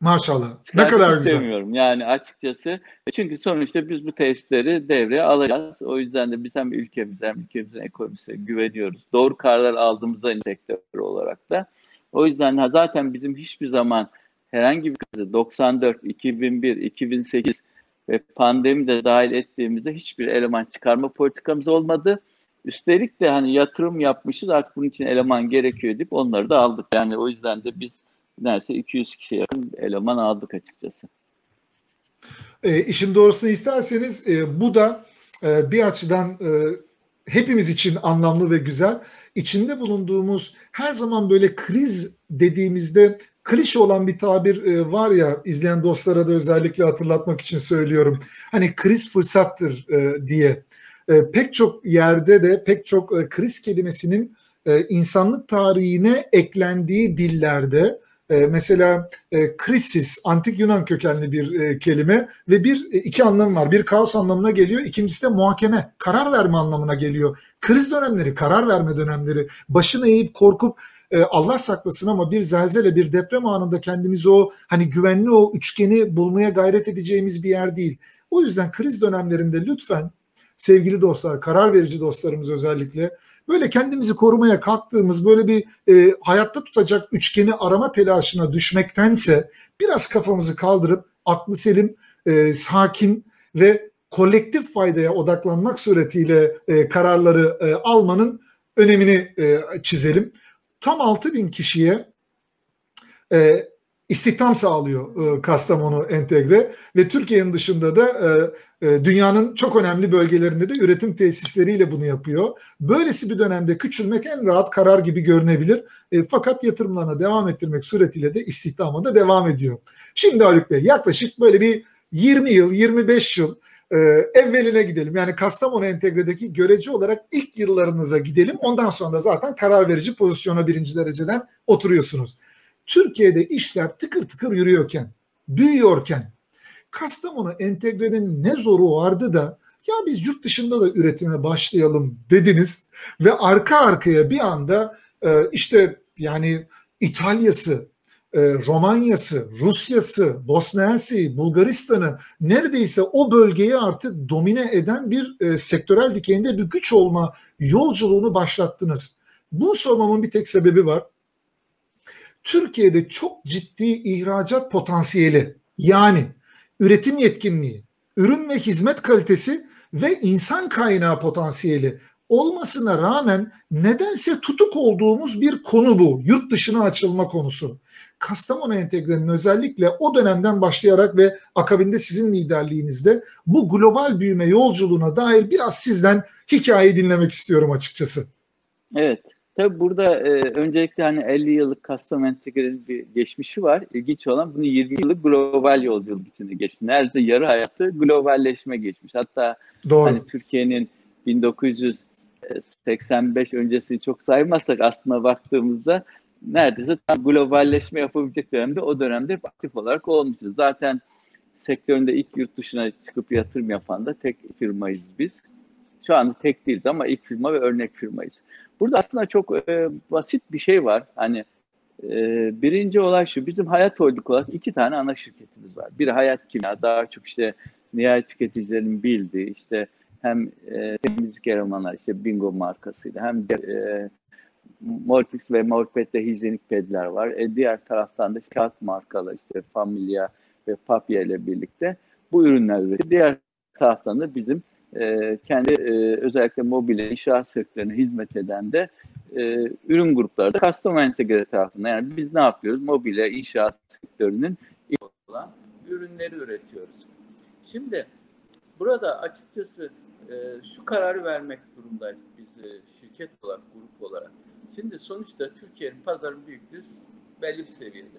Maşallah. Ne kadar güzel. Demiyorum yani açıkçası. Çünkü sonuçta biz bu testleri devreye alacağız. O yüzden de biz hem ülkemize hem ülkemizin ekonomisine güveniyoruz. Doğru kararlar aldığımızda sektör olarak da. O yüzden zaten bizim hiçbir zaman herhangi bir krizi 94, 2001, 2008 ve pandemi de dahil ettiğimizde hiçbir eleman çıkarma politikamız olmadı. Üstelik de hani yatırım yapmışız artık bunun için eleman gerekiyor deyip onları da aldık. Yani o yüzden de biz neredeyse 200 kişiye yakın eleman aldık açıkçası. E, işin doğrusunu isterseniz e, bu da e, bir açıdan e, hepimiz için anlamlı ve güzel. İçinde bulunduğumuz her zaman böyle kriz dediğimizde klişe olan bir tabir e, var ya izleyen dostlara da özellikle hatırlatmak için söylüyorum. Hani kriz fırsattır e, diye. E, pek çok yerde de pek çok e, kriz kelimesinin e, insanlık tarihine eklendiği dillerde e, mesela e, krisis antik Yunan kökenli bir e, kelime ve bir e, iki anlamı var. Bir kaos anlamına geliyor. İkincisi de muhakeme, karar verme anlamına geliyor. Kriz dönemleri, karar verme dönemleri. Başını eğip korkup Allah saklasın ama bir zelzele, bir deprem anında kendimizi o hani güvenli o üçgeni bulmaya gayret edeceğimiz bir yer değil. O yüzden kriz dönemlerinde lütfen sevgili dostlar, karar verici dostlarımız özellikle böyle kendimizi korumaya kalktığımız böyle bir e, hayatta tutacak üçgeni arama telaşına düşmektense biraz kafamızı kaldırıp aklı selim, e, sakin ve kolektif faydaya odaklanmak suretiyle e, kararları e, almanın önemini e, çizelim. Tam 6 bin kişiye e, istihdam sağlıyor e, Kastamonu entegre ve Türkiye'nin dışında da e, e, dünyanın çok önemli bölgelerinde de üretim tesisleriyle bunu yapıyor. Böylesi bir dönemde küçülmek en rahat karar gibi görünebilir. E, fakat yatırımlarına devam ettirmek suretiyle de istihdama da devam ediyor. Şimdi Haluk Bey yaklaşık böyle bir 20 yıl, 25 yıl e, evveline gidelim. Yani Kastamonu Entegre'deki göreci olarak ilk yıllarınıza gidelim. Ondan sonra da zaten karar verici pozisyona birinci dereceden oturuyorsunuz. Türkiye'de işler tıkır tıkır yürüyorken, büyüyorken Kastamonu Entegre'nin ne zoru vardı da ya biz yurt dışında da üretime başlayalım dediniz ve arka arkaya bir anda e, işte yani İtalya'sı, e, Romanya'sı, Rusya'sı, Bosna Hersey'i, Bulgaristan'ı neredeyse o bölgeyi artık domine eden bir e, sektörel dikeyinde bir güç olma yolculuğunu başlattınız. Bu sormamın bir tek sebebi var. Türkiye'de çok ciddi ihracat potansiyeli yani üretim yetkinliği, ürün ve hizmet kalitesi ve insan kaynağı potansiyeli olmasına rağmen nedense tutuk olduğumuz bir konu bu. Yurt dışına açılma konusu. Kastamonu Entegre'nin özellikle o dönemden başlayarak ve akabinde sizin liderliğinizde bu global büyüme yolculuğuna dair biraz sizden hikayeyi dinlemek istiyorum açıkçası. Evet. Tabii burada e, öncelikle hani 50 yıllık Kastamonu Entegre'nin bir geçmişi var. İlginç olan bunu 20 yıllık global yolculuk içinde geçmiş. Neredeyse yarı hayatı globalleşme geçmiş. Hatta Doğru. hani Türkiye'nin 1985 öncesini çok saymazsak aslında baktığımızda neredeyse tam globalleşme yapabilecek dönemde o dönemde aktif olarak olmuşuz. Zaten sektöründe ilk yurt dışına çıkıp yatırım yapan da tek firmayız biz. Şu anda tek değiliz ama ilk firma ve örnek firmayız. Burada aslında çok e, basit bir şey var. Hani e, birinci olay şu, bizim Hayat Holding olarak iki tane ana şirketimiz var. Bir Hayat Kimya, daha çok işte nihayet tüketicilerin bildiği, işte hem e, temizlik elemanlar, işte Bingo markasıyla, hem de e, Morpix ve Morpet'te hijyenik pedler var. E, diğer taraftan da kağıt markalar, işte Familia ve Papya ile birlikte bu ürünler üretiyor. Diğer taraftan da bizim e, kendi e, özellikle mobilya inşaat sektörüne hizmet eden de e, ürün grupları da custom entegre tarafında. Yani biz ne yapıyoruz? Mobilya inşaat sektörünün olan ürünleri üretiyoruz. Şimdi burada açıkçası e, şu kararı vermek durumdayız biz e, şirket olarak, grup olarak. Şimdi sonuçta Türkiye'nin pazarın büyüklüğü belli bir seviyede.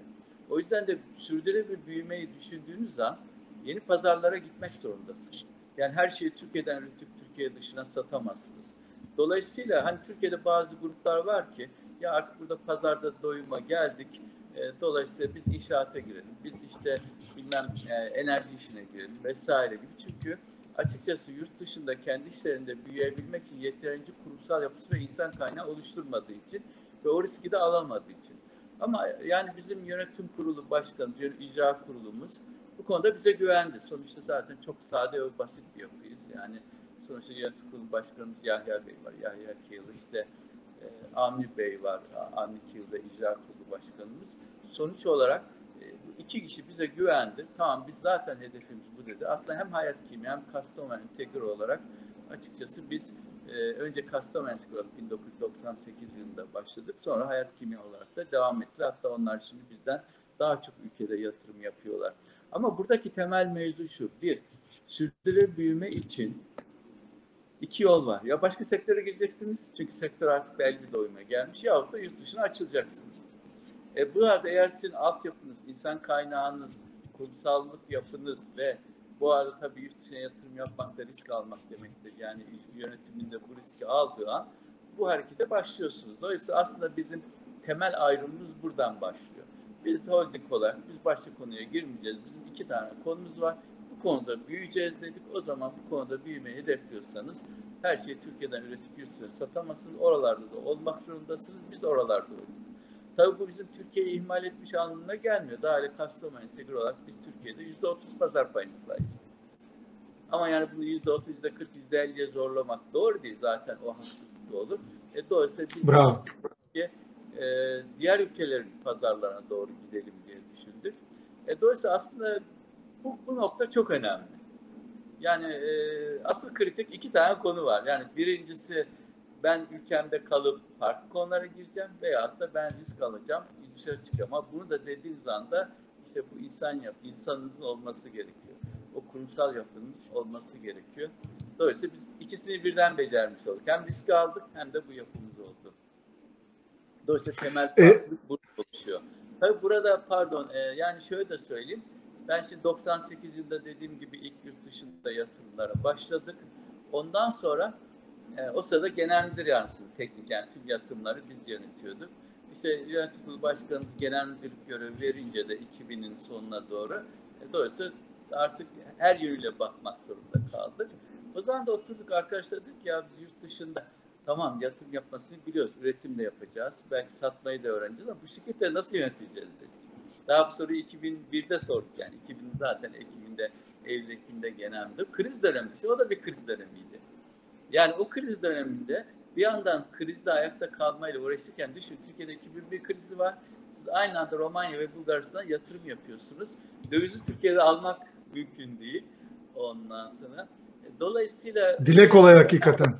O yüzden de sürdürülebilir büyümeyi düşündüğünüz zaman yeni pazarlara gitmek zorundasınız. Yani her şeyi Türkiye'den üretip Türkiye dışına satamazsınız. Dolayısıyla hani Türkiye'de bazı gruplar var ki ya artık burada pazarda doyuma geldik. E, dolayısıyla biz inşaata girelim. Biz işte bilmem e, enerji işine girelim vesaire gibi. Çünkü açıkçası yurt dışında kendi işlerinde büyüyebilmek için yeterince kurumsal yapısı ve insan kaynağı oluşturmadığı için ve o riski de alamadığı için. Ama yani bizim yönetim kurulu başkanımız, icra kurulumuz bu konuda bize güvendi. Sonuçta zaten çok sade ve basit bir yapıyız. Yani sonuçta yönetim kurulu başkanımız Yahya Bey var. Yahya Kiyılı işte e, Amir Bey var. Amir Kiyıl'da icra kurulu başkanımız. Sonuç olarak e, iki kişi bize güvendi. Tamam biz zaten hedefimiz bu dedi. Aslında hem Hayat Kimya hem Customer Entegre olarak açıkçası biz e, önce Customer Entegre olarak 1998 yılında başladık. Sonra Hayat Kimya olarak da devam etti. Hatta onlar şimdi bizden daha çok ülkede yatırım yapıyorlar. Ama buradaki temel mevzu şu. Bir, sürdürülebilir büyüme için iki yol var. Ya başka sektöre gireceksiniz çünkü sektör artık belli doyuma gelmiş yahut da yurt dışına açılacaksınız. E bu arada eğer sizin altyapınız, insan kaynağınız, kurumsallık yapınız ve bu arada tabii yurt dışına yatırım yapmak da risk almak demektir. Yani yönetiminde bu riski aldığı an bu harekete başlıyorsunuz. Dolayısıyla aslında bizim temel ayrımımız buradan başlıyor. Biz holding olarak biz başka konuya girmeyeceğiz. Bizim iki tane konumuz var. Bu konuda büyüyeceğiz dedik. O zaman bu konuda büyümeyi hedefliyorsanız her şeyi Türkiye'den üretip yurt dışına satamazsınız. Oralarda da olmak zorundasınız. Biz oralarda olduk. Tabii bu bizim Türkiye'yi ihmal etmiş anlamına gelmiyor. Daha ile Kastamonu entegre olarak biz Türkiye'de yüzde otuz pazar payına sahibiz. Ama yani bunu yüzde otuz, yüzde kırk, yüzde elliye zorlamak doğru değil. Zaten o haksızlık olur. E, dolayısıyla biz Bravo. Türkiye, e, diğer ülkelerin pazarlarına doğru gidelim. E, dolayısıyla aslında bu, bu nokta çok önemli. Yani e, asıl kritik iki tane konu var. Yani birincisi ben ülkemde kalıp farklı konulara gireceğim veya da ben risk alacağım, dışarı çıkacağım. Ama bunu da dediğiniz anda işte bu insan yap, insanınızın olması gerekiyor. O kurumsal yapının olması gerekiyor. Dolayısıyla biz ikisini birden becermiş olduk. Hem risk aldık hem de bu yapımız oldu. Dolayısıyla temel farklılık e, burada oluşuyor. Tabii burada pardon e, yani şöyle de söyleyeyim. Ben şimdi 98 yılında dediğim gibi ilk yurt dışında yatırımlara başladık. Ondan sonra e, o sırada genel müdür yardımcısı teknik yani tüm yatırımları biz yönetiyorduk. İşte yönetim kurulu başkanımız genel müdürlük görevi verince de 2000'in sonuna doğru e, dolayısıyla artık her yönüyle bakmak zorunda kaldık. O zaman da oturduk arkadaşlar dedik ya biz yurt dışında tamam yatırım yapmasını biliyoruz. Üretim de yapacağız. Belki satmayı da öğreneceğiz ama bu şirketleri nasıl yöneteceğiz dedik. Daha bu soruyu 2001'de sorduk yani. 2000 zaten Ekim'inde, Eylül Ekim'de genel. Kriz dönemi işte o da bir kriz dönemiydi. Yani o kriz döneminde bir yandan krizde ayakta kalmayla uğraşırken düşün Türkiye'de 2001 krizi var. Siz aynı anda Romanya ve Bulgaristan'a yatırım yapıyorsunuz. Dövizi Türkiye'de almak mümkün değil ondan sonra. Dolayısıyla... Dile kolay hakikaten.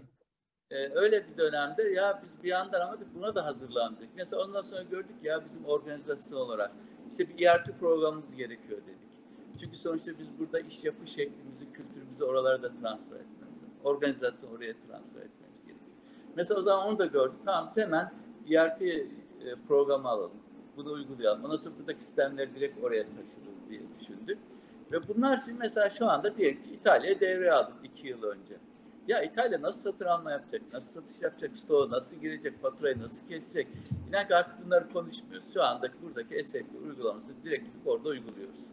E, öyle bir dönemde ya biz bir yandan ama buna da hazırlandık. Mesela ondan sonra gördük ya bizim organizasyon olarak işte bir ERP programımız gerekiyor dedik. Çünkü sonuçta biz burada iş yapı şeklimizi, kültürümüzü oralara da transfer etmemiz Organizasyon oraya transfer etmemiz gerekiyor. Mesela o zaman onu da gördük. Tamam hemen ERP e, programı alalım. Bunu uygulayalım. Ondan sonra buradaki sistemleri direkt oraya taşırız diye düşündük. Ve bunlar şimdi mesela şu anda diyelim ki İtalya'ya devreye aldık iki yıl önce. Ya İtalya nasıl satın alma yapacak, nasıl satış yapacak, stoğu nasıl girecek, faturayı nasıl kesecek? İnan ki artık bunları konuşmuyoruz. Şu anda buradaki SAP uygulamasını direkt orada uyguluyoruz.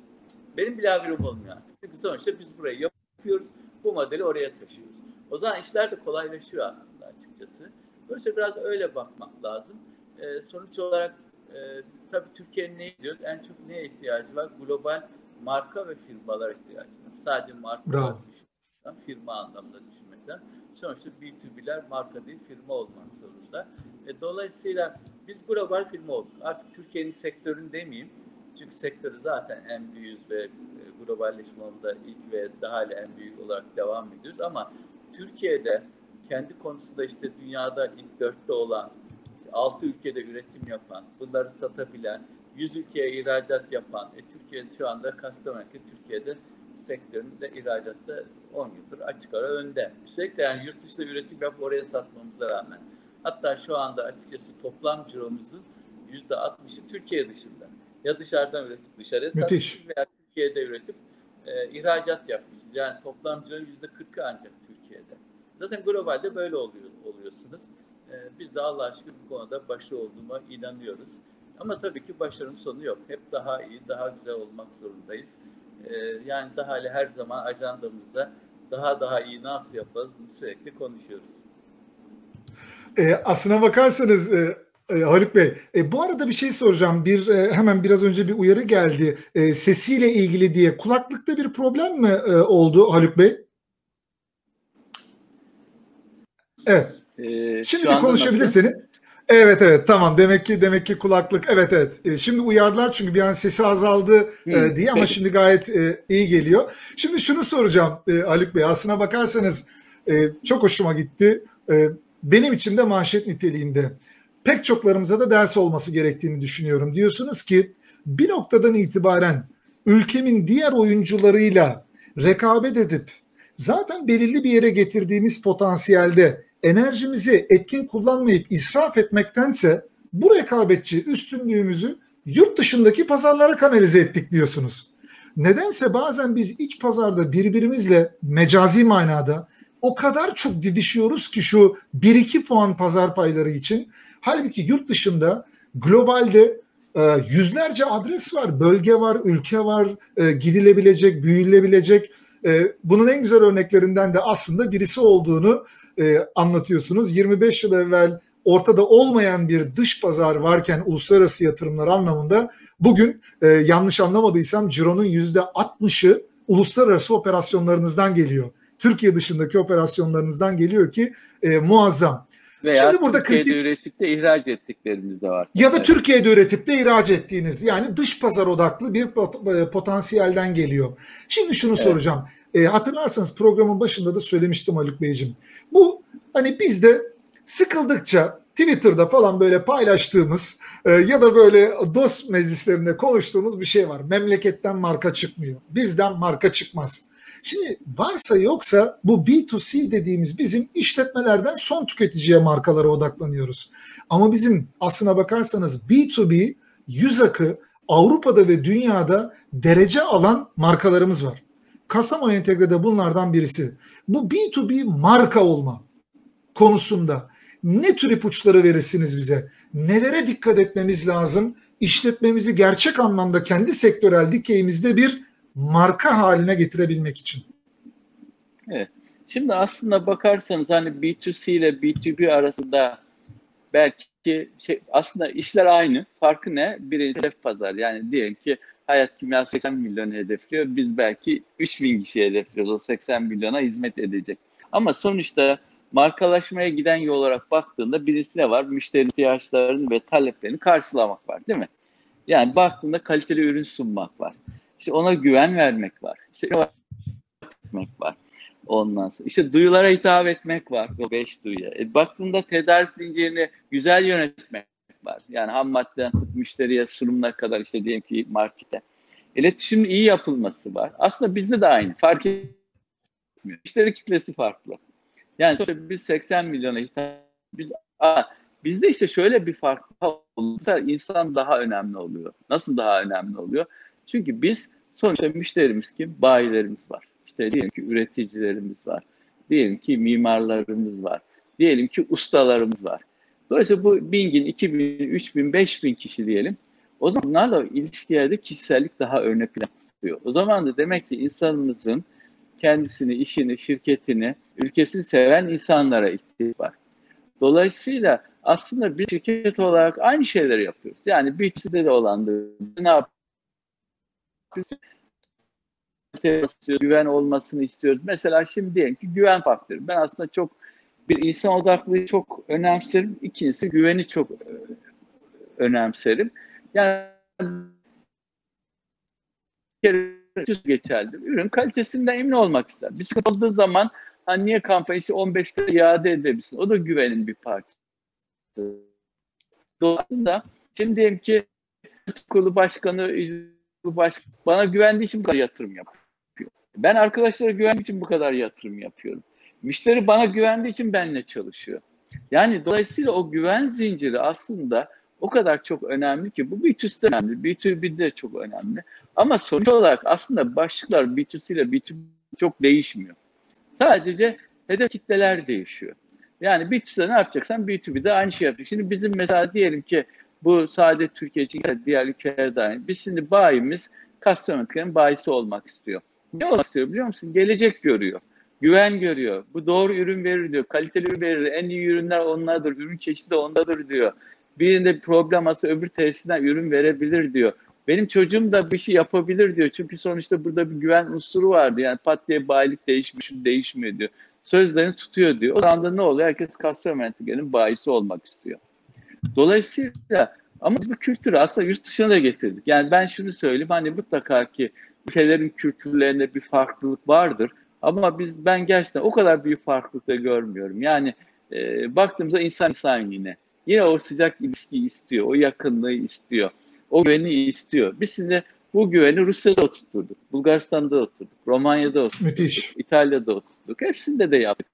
Benim bile haberim olmuyor artık. Çünkü sonuçta biz burayı yapıyoruz, bu modeli oraya taşıyoruz. O zaman işler de kolaylaşıyor aslında açıkçası. Dolayısıyla biraz öyle bakmak lazım. Ee, sonuç olarak e, tabii Türkiye'nin ne diyoruz? En çok neye ihtiyacı var? Global marka ve firmalar ihtiyacı var. Sadece marka firma anlamında düşünmekten. Sonuçta B2B'ler marka değil firma olmak zorunda. E, dolayısıyla biz global firma olduk. Artık Türkiye'nin sektörünü demeyeyim. Çünkü sektörü zaten en büyüğüz ve e, globalleşme onda ilk ve daha en büyük olarak devam ediyoruz. Ama Türkiye'de kendi konusunda işte dünyada ilk dörtte olan, altı ülkede üretim yapan, bunları satabilen, 100 ülkeye ihracat yapan, e, Türkiye şu anda Kastamonu'daki Türkiye'de sektöründe ihracatta 10 yıldır açık ara önde. Üstelik yani yurt dışında üretim yapıp oraya satmamıza rağmen. Hatta şu anda açıkçası toplam ciromuzun %60'ı Türkiye dışında. Ya dışarıdan üretip dışarıya satmışız veya Türkiye'de üretip e, ihracat yapmışız. Yani toplam cironun %40'ı ancak Türkiye'de. Zaten globalde böyle oluyor, oluyorsunuz. E, biz de Allah aşkına bu konuda başarılı olduğuma inanıyoruz. Ama tabii ki başarının sonu yok. Hep daha iyi, daha güzel olmak zorundayız. Ee, yani daha hala her zaman ajandamızda daha daha iyi nasıl yaparız bunu sürekli konuşuyoruz. E, aslına bakarsanız e, e, Haluk Bey, e, bu arada bir şey soracağım. Bir e, hemen biraz önce bir uyarı geldi. E, sesiyle ilgili diye kulaklıkta bir problem mi e, oldu Haluk Bey? Evet. Ee, Şimdi bir konuşabilirsiniz. Evet evet tamam demek ki demek ki kulaklık evet evet e, şimdi uyardılar çünkü bir an sesi azaldı e, diye ama şimdi gayet e, iyi geliyor. Şimdi şunu soracağım e, Haluk Bey aslına bakarsanız e, çok hoşuma gitti. E, benim için de manşet niteliğinde pek çoklarımıza da ders olması gerektiğini düşünüyorum. Diyorsunuz ki bir noktadan itibaren ülkemin diğer oyuncularıyla rekabet edip zaten belirli bir yere getirdiğimiz potansiyelde enerjimizi etkin kullanmayıp israf etmektense bu rekabetçi üstünlüğümüzü yurt dışındaki pazarlara kanalize ettik diyorsunuz. Nedense bazen biz iç pazarda birbirimizle mecazi manada o kadar çok didişiyoruz ki şu 1-2 puan pazar payları için. Halbuki yurt dışında globalde e, yüzlerce adres var, bölge var, ülke var, e, gidilebilecek, büyülebilecek. E, bunun en güzel örneklerinden de aslında birisi olduğunu e, anlatıyorsunuz. 25 yıl evvel ortada olmayan bir dış pazar varken uluslararası yatırımlar anlamında bugün e, yanlış anlamadıysam Ciro'nun yüzde 60'ı uluslararası operasyonlarınızdan geliyor. Türkiye dışındaki operasyonlarınızdan geliyor ki e, muazzam. Veya Şimdi burada Türkiye'de kritik, üretip de ihraç ettiklerimiz de var. Ya da. Türkiye'de üretip de ihraç ettiğiniz yani dış pazar odaklı bir pot, e, potansiyelden geliyor. Şimdi şunu evet. soracağım. E, hatırlarsanız programın başında da söylemiştim Haluk Beyciğim. Bu hani bizde sıkıldıkça Twitter'da falan böyle paylaştığımız e, ya da böyle dost meclislerinde konuştuğumuz bir şey var. Memleketten marka çıkmıyor. Bizden marka çıkmaz. Şimdi varsa yoksa bu B2C dediğimiz bizim işletmelerden son tüketiciye markalara odaklanıyoruz. Ama bizim aslına bakarsanız B2B yüz akı Avrupa'da ve dünyada derece alan markalarımız var. Kastamonu Entegre'de bunlardan birisi. Bu B2B marka olma konusunda ne tür ipuçları verirsiniz bize? Nelere dikkat etmemiz lazım? İşletmemizi gerçek anlamda kendi sektörel dikeyimizde bir marka haline getirebilmek için. Evet. Şimdi aslında bakarsanız hani B2C ile B2B arasında belki şey, aslında işler aynı. Farkı ne? Birinci hedef pazar. Yani diyelim ki Hayat Kimya 80 milyon hedefliyor. Biz belki 3000 kişi hedefliyoruz. O 80 milyona hizmet edecek. Ama sonuçta markalaşmaya giden yol olarak baktığında birisi ne var? Müşteri ihtiyaçlarını ve taleplerini karşılamak var değil mi? Yani baktığında kaliteli ürün sunmak var. İşte ona güven vermek var. İşte etmek var. Ondan sonra işte duyulara hitap etmek var. O beş duyuya. E, baktığında tedarik zincirini güzel yönetmek var. Yani ham maddeden tut müşteriye sunumuna kadar işte diyelim ki markete. İletişimin iyi yapılması var. Aslında bizde de aynı. Fark etmiyor. Müşteri kitlesi farklı. Yani biz 80 milyona hitap biz, aa, bizde işte şöyle bir fark oluyor. İnsan daha önemli oluyor. Nasıl daha önemli oluyor? Çünkü biz sonuçta müşterimiz kim? Bayilerimiz var. İşte diyelim ki üreticilerimiz var. Diyelim ki mimarlarımız var. Diyelim ki ustalarımız var. Dolayısıyla bu bin, iki bin, üç bin, beş bin kişi diyelim. O zaman bunlarla ilişkilerde kişisellik daha öne plan. O zaman da demek ki insanımızın kendisini, işini, şirketini, ülkesini seven insanlara ihtiyaç var. Dolayısıyla aslında bir şirket olarak aynı şeyleri yapıyoruz. Yani bir de olan ne yapıyoruz? güven olmasını istiyoruz. Mesela şimdi diyelim ki güven faktörü. Ben aslında çok bir insan odaklılığı çok önemserim. İkincisi güveni çok e, önemserim. Yani geçerlidir. Ürün kalitesinden emin olmak ister. Bir sıkıntı olduğu zaman hani niye kampanyası 15 kere iade edebilsin? O da güvenin bir parçası. Dolayısıyla şimdi diyelim ki kurulu başkanı baş, bana güvendiği için bu kadar yatırım yapıyor. Ben arkadaşlara güvendiği için bu kadar yatırım yapıyorum. Müşteri bana güvendiği için benimle çalışıyor. Yani dolayısıyla o güven zinciri aslında o kadar çok önemli ki bu B2C'de önemli, B2B'de çok önemli. Ama sonuç olarak aslında başlıklar B2C ile B2B çok değişmiyor. Sadece hedef kitleler değişiyor. Yani B2C'de ne yapacaksan B2B'de aynı şey yapıyor. Şimdi bizim mesela diyelim ki bu sadece Türkiye için diğer ülkelerde aynı. Biz şimdi bayimiz Customer bayisi olmak istiyor. Ne olmak istiyor biliyor musun? Gelecek görüyor. Güven görüyor. Bu doğru ürün verir diyor. Kaliteli ürün verir. En iyi ürünler onlardır. Ürün çeşidi ondadır diyor. Birinde bir problem olsa öbür tesisinden ürün verebilir diyor. Benim çocuğum da bir şey yapabilir diyor. Çünkü sonuçta burada bir güven unsuru vardı. Yani pat diye bayilik değişmiş, değişmiyor diyor. Sözlerini tutuyor diyor. O zaman da ne oluyor? Herkes entegrinin bayisi olmak istiyor. Dolayısıyla ama bu kültürü aslında yurt dışına da getirdik. Yani ben şunu söyleyeyim hani mutlaka ki ülkelerin kültürlerinde bir farklılık vardır. Ama biz ben gerçekten o kadar büyük farklılık da görmüyorum. Yani e, baktığımızda insan insan yine. Yine o sıcak ilişkiyi istiyor, o yakınlığı istiyor, o güveni istiyor. Biz şimdi bu güveni Rusya'da oturturduk, Bulgaristan'da oturduk, Romanya'da oturduk, Müthiş. İtalya'da oturduk. Hepsinde de yaptık.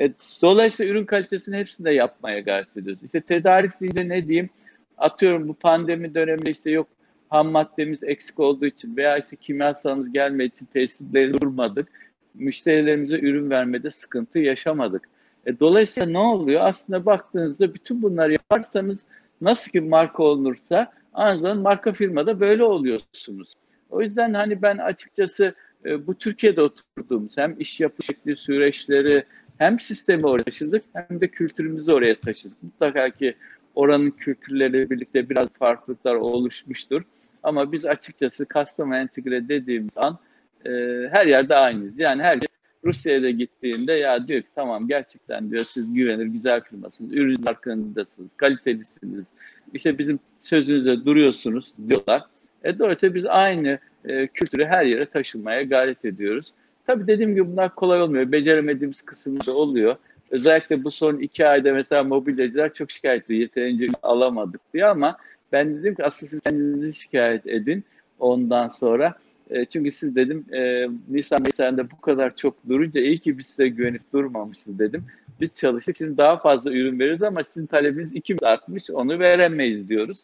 E, dolayısıyla ürün kalitesini hepsinde yapmaya gayret ediyoruz. İşte tedarik zinciri ne diyeyim? Atıyorum bu pandemi döneminde işte yok ham maddemiz eksik olduğu için veya işte kimyasalımız gelmediği için tesisleri durmadık. Müşterilerimize ürün vermede sıkıntı yaşamadık. E, dolayısıyla ne oluyor? Aslında baktığınızda bütün bunları yaparsanız nasıl ki marka olunursa aynı marka firmada böyle oluyorsunuz. O yüzden hani ben açıkçası e, bu Türkiye'de oturduğumuz hem iş yapı şekli süreçleri hem sistemi oraya taşıdık hem de kültürümüzü oraya taşıdık. Mutlaka ki oranın kültürleriyle birlikte biraz farklılıklar oluşmuştur. Ama biz açıkçası custom entegre dediğimiz an e, her yerde aynıyız. Yani herkes Rusya'ya da gittiğinde ya diyor ki tamam gerçekten diyor siz güvenir güzel firmasınız, ürün hakkındasınız, kalitelisiniz. İşte bizim sözünüzde duruyorsunuz diyorlar. E, dolayısıyla biz aynı e, kültürü her yere taşımaya gayret ediyoruz. Tabii dediğim gibi bunlar kolay olmuyor. Beceremediğimiz kısımda oluyor. Özellikle bu son iki ayda mesela mobilyacılar çok şikayet ediyor. Yeterince alamadık diye ama ben dedim ki aslında siz kendinizi şikayet edin ondan sonra. E, çünkü siz dedim e, Nisan Mayıs'ında bu kadar çok durunca iyi ki biz size güvenip durmamışız dedim. Biz çalıştık şimdi daha fazla ürün veririz ama sizin talebiniz ikimiz artmış onu veremeyiz diyoruz.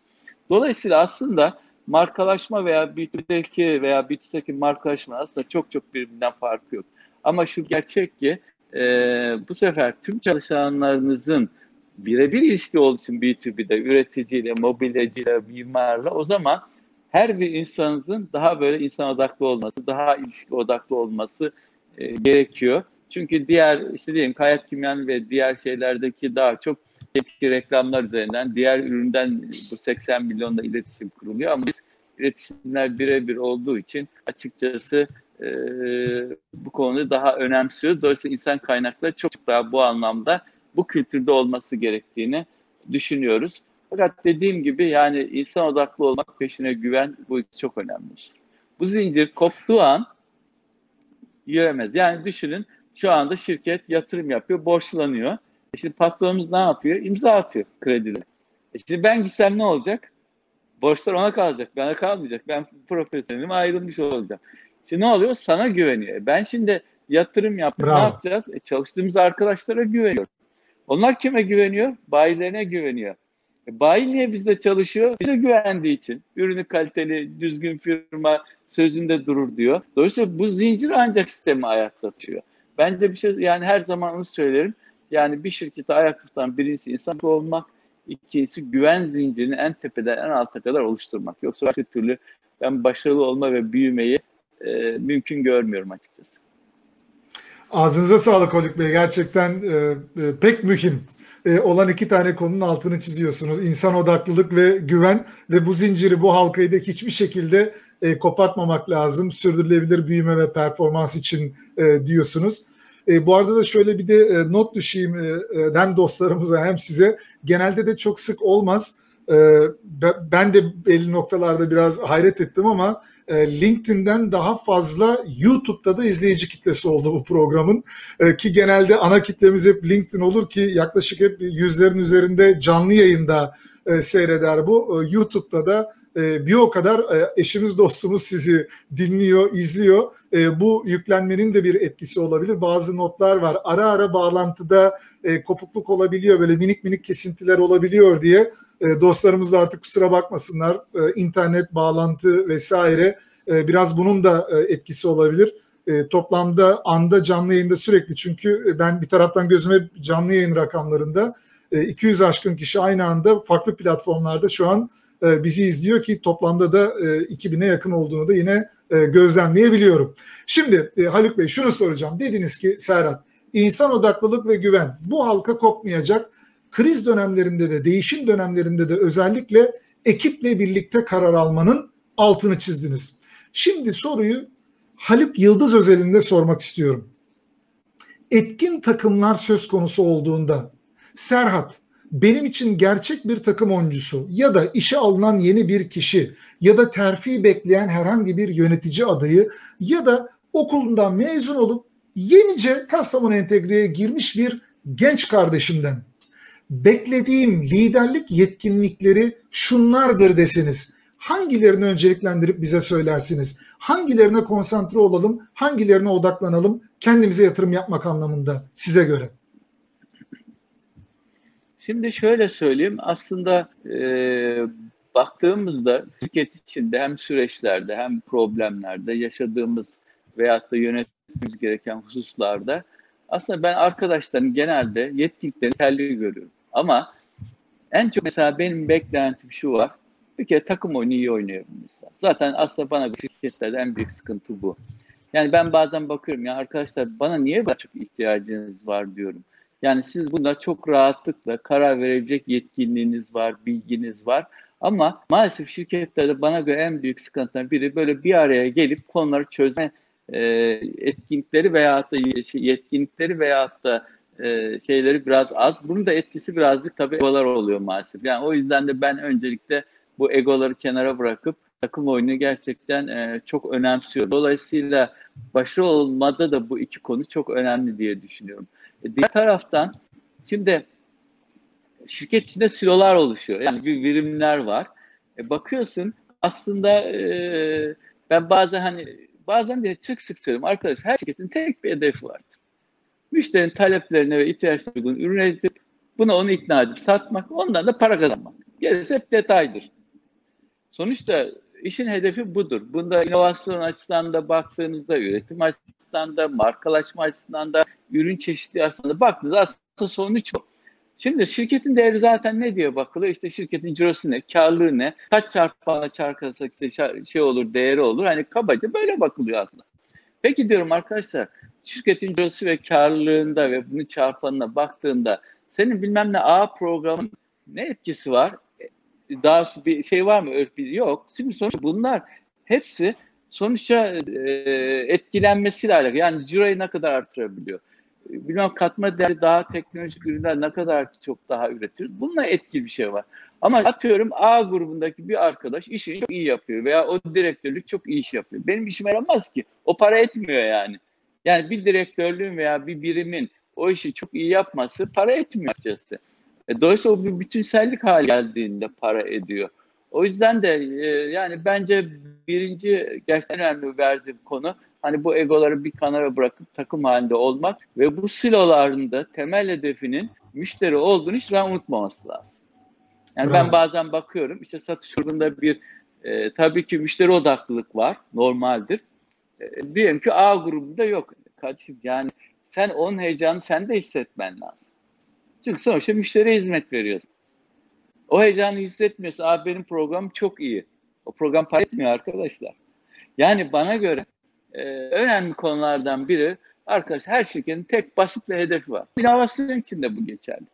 Dolayısıyla aslında markalaşma veya B2B'deki veya B2C'deki markalaşma aslında çok çok birbirinden farkı yok. Ama şu gerçek ki e, bu sefer tüm çalışanlarınızın birebir ilişki olduğu için B2B'de üreticiyle, mobilyacıyla, mimarla o zaman her bir insanınızın daha böyle insan odaklı olması, daha ilişki odaklı olması e, gerekiyor. Çünkü diğer işte diyelim hayat kimyanı ve diğer şeylerdeki daha çok tepki reklamlar üzerinden diğer üründen bu 80 milyonda iletişim kuruluyor ama biz iletişimler birebir olduğu için açıkçası e, bu konuda daha önemsiyoruz. Dolayısıyla insan kaynakları çok daha bu anlamda bu kültürde olması gerektiğini düşünüyoruz. Fakat dediğim gibi yani insan odaklı olmak, peşine güven bu çok önemli. Bu zincir koptuğu an yürümez. Yani düşünün şu anda şirket yatırım yapıyor, borçlanıyor. E şimdi patronumuz ne yapıyor? İmza atıyor kredileri. E şimdi ben gitsem ne olacak? Borçlar ona kalacak, bana kalmayacak. Ben profesyonelim ayrılmış olacağım. Şimdi ne oluyor? Sana güveniyor. E ben şimdi yatırım yaptım. Ne yapacağız? E çalıştığımız arkadaşlara güveniyor. Onlar kime güveniyor? Bayilerine güveniyor. E bayi niye bizde çalışıyor? Bize güvendiği için. Ürünü kaliteli, düzgün firma sözünde durur diyor. Dolayısıyla bu zincir ancak sistemi ayakta tutuyor. Bence bir şey yani her zaman onu söylerim. Yani bir şirketi ayakta tutan birincisi insan olmak, ikincisi güven zincirini en tepeden en alta kadar oluşturmak. Yoksa başka türlü ben başarılı olma ve büyümeyi e, mümkün görmüyorum açıkçası. Ağzınıza sağlık Haluk Bey. Gerçekten e, e, pek mühim e, olan iki tane konunun altını çiziyorsunuz. İnsan odaklılık ve güven ve bu zinciri, bu halkayı da hiçbir şekilde e, kopartmamak lazım. Sürdürülebilir büyüme ve performans için e, diyorsunuz. E, bu arada da şöyle bir de e, not düşeyim e, e hem dostlarımıza hem size. Genelde de çok sık olmaz. E, ben de belli noktalarda biraz hayret ettim ama e, LinkedIn'den daha fazla YouTube'da da izleyici kitlesi oldu bu programın. E, ki genelde ana kitlemiz hep LinkedIn olur ki yaklaşık hep yüzlerin üzerinde canlı yayında e, seyreder bu. YouTube'da da e, bir o kadar e, eşimiz dostumuz sizi dinliyor, izliyor. E, bu yüklenmenin de bir etkisi olabilir. Bazı notlar var. Ara ara bağlantıda kopukluk olabiliyor. Böyle minik minik kesintiler olabiliyor diye dostlarımız da artık kusura bakmasınlar. E, internet bağlantı vesaire biraz bunun da etkisi olabilir. Toplamda anda canlı yayında sürekli çünkü ben bir taraftan gözüme canlı yayın rakamlarında e, 200 aşkın kişi aynı anda farklı platformlarda şu an e, bizi izliyor ki toplamda da 2000'e yakın olduğunu da yine e, gözlemleyebiliyorum. Şimdi e, Haluk Bey şunu soracağım. Dediniz ki Serhat insan odaklılık ve güven bu halka kopmayacak. Kriz dönemlerinde de değişim dönemlerinde de özellikle ekiple birlikte karar almanın altını çizdiniz. Şimdi soruyu Haluk Yıldız özelinde sormak istiyorum. Etkin takımlar söz konusu olduğunda Serhat benim için gerçek bir takım oyuncusu ya da işe alınan yeni bir kişi ya da terfi bekleyen herhangi bir yönetici adayı ya da okulundan mezun olup yenice Kastamonu Entegre'ye girmiş bir genç kardeşimden beklediğim liderlik yetkinlikleri şunlardır deseniz hangilerini önceliklendirip bize söylersiniz? Hangilerine konsantre olalım, hangilerine odaklanalım kendimize yatırım yapmak anlamında size göre? Şimdi şöyle söyleyeyim, aslında e, baktığımızda şirket içinde hem süreçlerde hem problemlerde yaşadığımız veyahut da yönetmemiz gereken hususlarda aslında ben arkadaşların genelde yetkinliklerini yeterli görüyorum. Ama en çok mesela benim beklentim şu var. Bir kere takım oyunu iyi mesela. Zaten aslında bana şirketlerde en büyük sıkıntı bu. Yani ben bazen bakıyorum ya arkadaşlar bana niye daha çok ihtiyacınız var diyorum. Yani siz bunda çok rahatlıkla karar verebilecek yetkinliğiniz var, bilginiz var. Ama maalesef şirketlerde bana göre en büyük sıkıntıdan biri böyle bir araya gelip konuları çözme e, etkinlikleri veyahut da şey, yetkinlikleri veyahut da e, şeyleri biraz az. Bunun da etkisi birazcık tabii egolar oluyor maalesef. Yani o yüzden de ben öncelikle bu egoları kenara bırakıp takım oyunu gerçekten e, çok önemsiyorum. Dolayısıyla başarılı olmada da bu iki konu çok önemli diye düşünüyorum. E, diğer taraftan şimdi şirket içinde silolar oluşuyor. Yani bir birimler var. E, bakıyorsun aslında e, ben bazen hani bazen de çok sık söylüyorum arkadaş her şirketin tek bir hedefi vardır. Müşterinin taleplerine ve ihtiyaçlarına uygun ürün edip buna onu ikna edip satmak, ondan da para kazanmak. Gerisi hep detaydır. Sonuçta işin hedefi budur. Bunda inovasyon açısından da baktığınızda, üretim açısından da, markalaşma açısından da, ürün çeşitliği açısından da baktığınızda aslında sonuç bu. Şimdi şirketin değeri zaten ne diye bakılıyor? İşte şirketin cirosu ne, karlılığı ne, kaç çarpanla çarpılırsa işte şey olur, değeri olur. Hani kabaca böyle bakılıyor aslında. Peki diyorum arkadaşlar, şirketin cirosu ve karlılığında ve bunu çarpanına baktığında senin bilmem ne A programın ne etkisi var? Daha bir şey var mı? Yok. Şimdi sonuçta bunlar hepsi sonuçta e, etkilenmesiyle alakalı. Yani ciroyu ne kadar artırabiliyor? Bilmem katma değeri daha teknolojik ürünler ne kadar çok daha üretiyoruz. Bununla etkili bir şey var. Ama atıyorum A grubundaki bir arkadaş işini çok iyi yapıyor veya o direktörlük çok iyi iş yapıyor. Benim işime yaramaz ki. O para etmiyor yani. Yani bir direktörlüğün veya bir birimin o işi çok iyi yapması para etmiyor açıkçası. E, dolayısıyla o bir bütünsellik hali geldiğinde para ediyor. O yüzden de e, yani bence birinci gerçekten önemli verdiğim konu hani bu egoları bir kenara bırakıp takım halinde olmak ve bu silolarında temel hedefinin müşteri olduğunu hiç zaman unutmaması lazım. Yani Bravo. ben bazen bakıyorum işte satış grubunda bir e, tabii ki müşteri odaklılık var normaldir. E, diyelim ki A grubunda yok. Kardeşim yani sen onun heyecanı sen de hissetmen lazım. Çünkü sonuçta müşteriye hizmet veriyorsun. O heyecanı hissetmiyorsa abi benim programım çok iyi. O program etmiyor arkadaşlar. Yani bana göre e, önemli konulardan biri arkadaş her şirketin tek basit bir hedefi var. İnovasyon için de bu geçerli.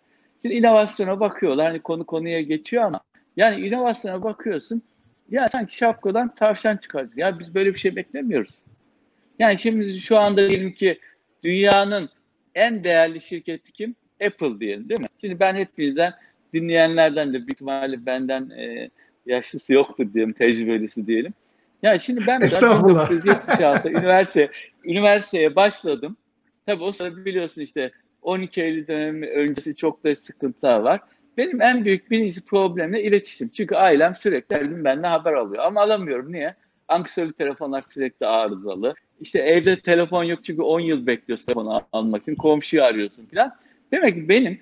Şimdi inovasyona bakıyorlar hani konu konuya geçiyor ama yani inovasyona bakıyorsun ya sanki şapkadan tavşan çıkartıyor. Ya biz böyle bir şey beklemiyoruz. Yani şimdi şu anda diyelim ki dünyanın en değerli şirketi kim? Apple diyelim değil mi? Şimdi ben hepinizden dinleyenlerden de büyük ihtimalle benden e, yaşlısı yoktur diyelim, tecrübelisi diyelim. Ya şimdi ben 1976 üniversite üniversiteye başladım. Tabii o sırada biliyorsun işte 12 Eylül dönemi öncesi çok da sıkıntılar var. Benim en büyük birinci problemim iletişim. Çünkü ailem sürekli her gün benden haber alıyor. Ama alamıyorum. Niye? Anksiyonlu telefonlar sürekli arızalı. İşte evde telefon yok çünkü 10 yıl bekliyorsun telefonu almak için. Komşuyu arıyorsun falan. Demek ki benim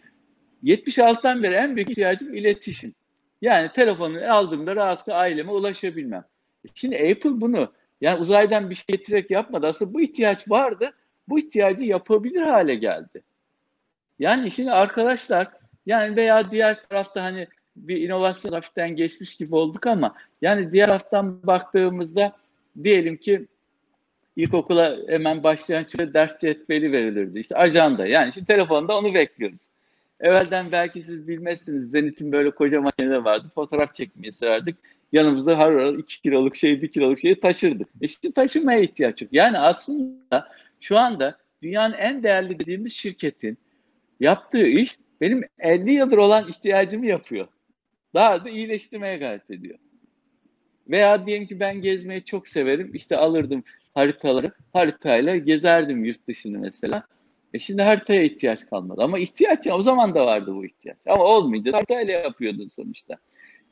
76'dan beri en büyük ihtiyacım iletişim. Yani telefonu aldığımda rahatlıkla aileme ulaşabilmem. Şimdi Apple bunu yani uzaydan bir şey getirerek yapmadı. Aslında bu ihtiyaç vardı. Bu ihtiyacı yapabilir hale geldi. Yani şimdi arkadaşlar yani veya diğer tarafta hani bir inovasyon hafiften geçmiş gibi olduk ama yani diğer taraftan baktığımızda diyelim ki ilkokula hemen başlayan çocuğa ders cetveli verilirdi. İşte ajanda yani şimdi telefonda onu bekliyoruz. Evvelden belki siz bilmezsiniz Zenit'in böyle koca makineleri vardı. Fotoğraf çekmeyi severdik yanımızda har har 2 kiloluk şey 1 kiloluk şeyi taşırdık. E işte taşımaya ihtiyaç yok. Yani aslında şu anda dünyanın en değerli dediğimiz şirketin yaptığı iş benim 50 yıldır olan ihtiyacımı yapıyor. Daha da iyileştirmeye gayret ediyor. Veya diyelim ki ben gezmeyi çok severim. İşte alırdım haritaları. Haritayla gezerdim yurt dışını mesela. E şimdi haritaya ihtiyaç kalmadı. Ama ihtiyaç o zaman da vardı bu ihtiyaç. Ama olmayınca haritayla yapıyordun sonuçta.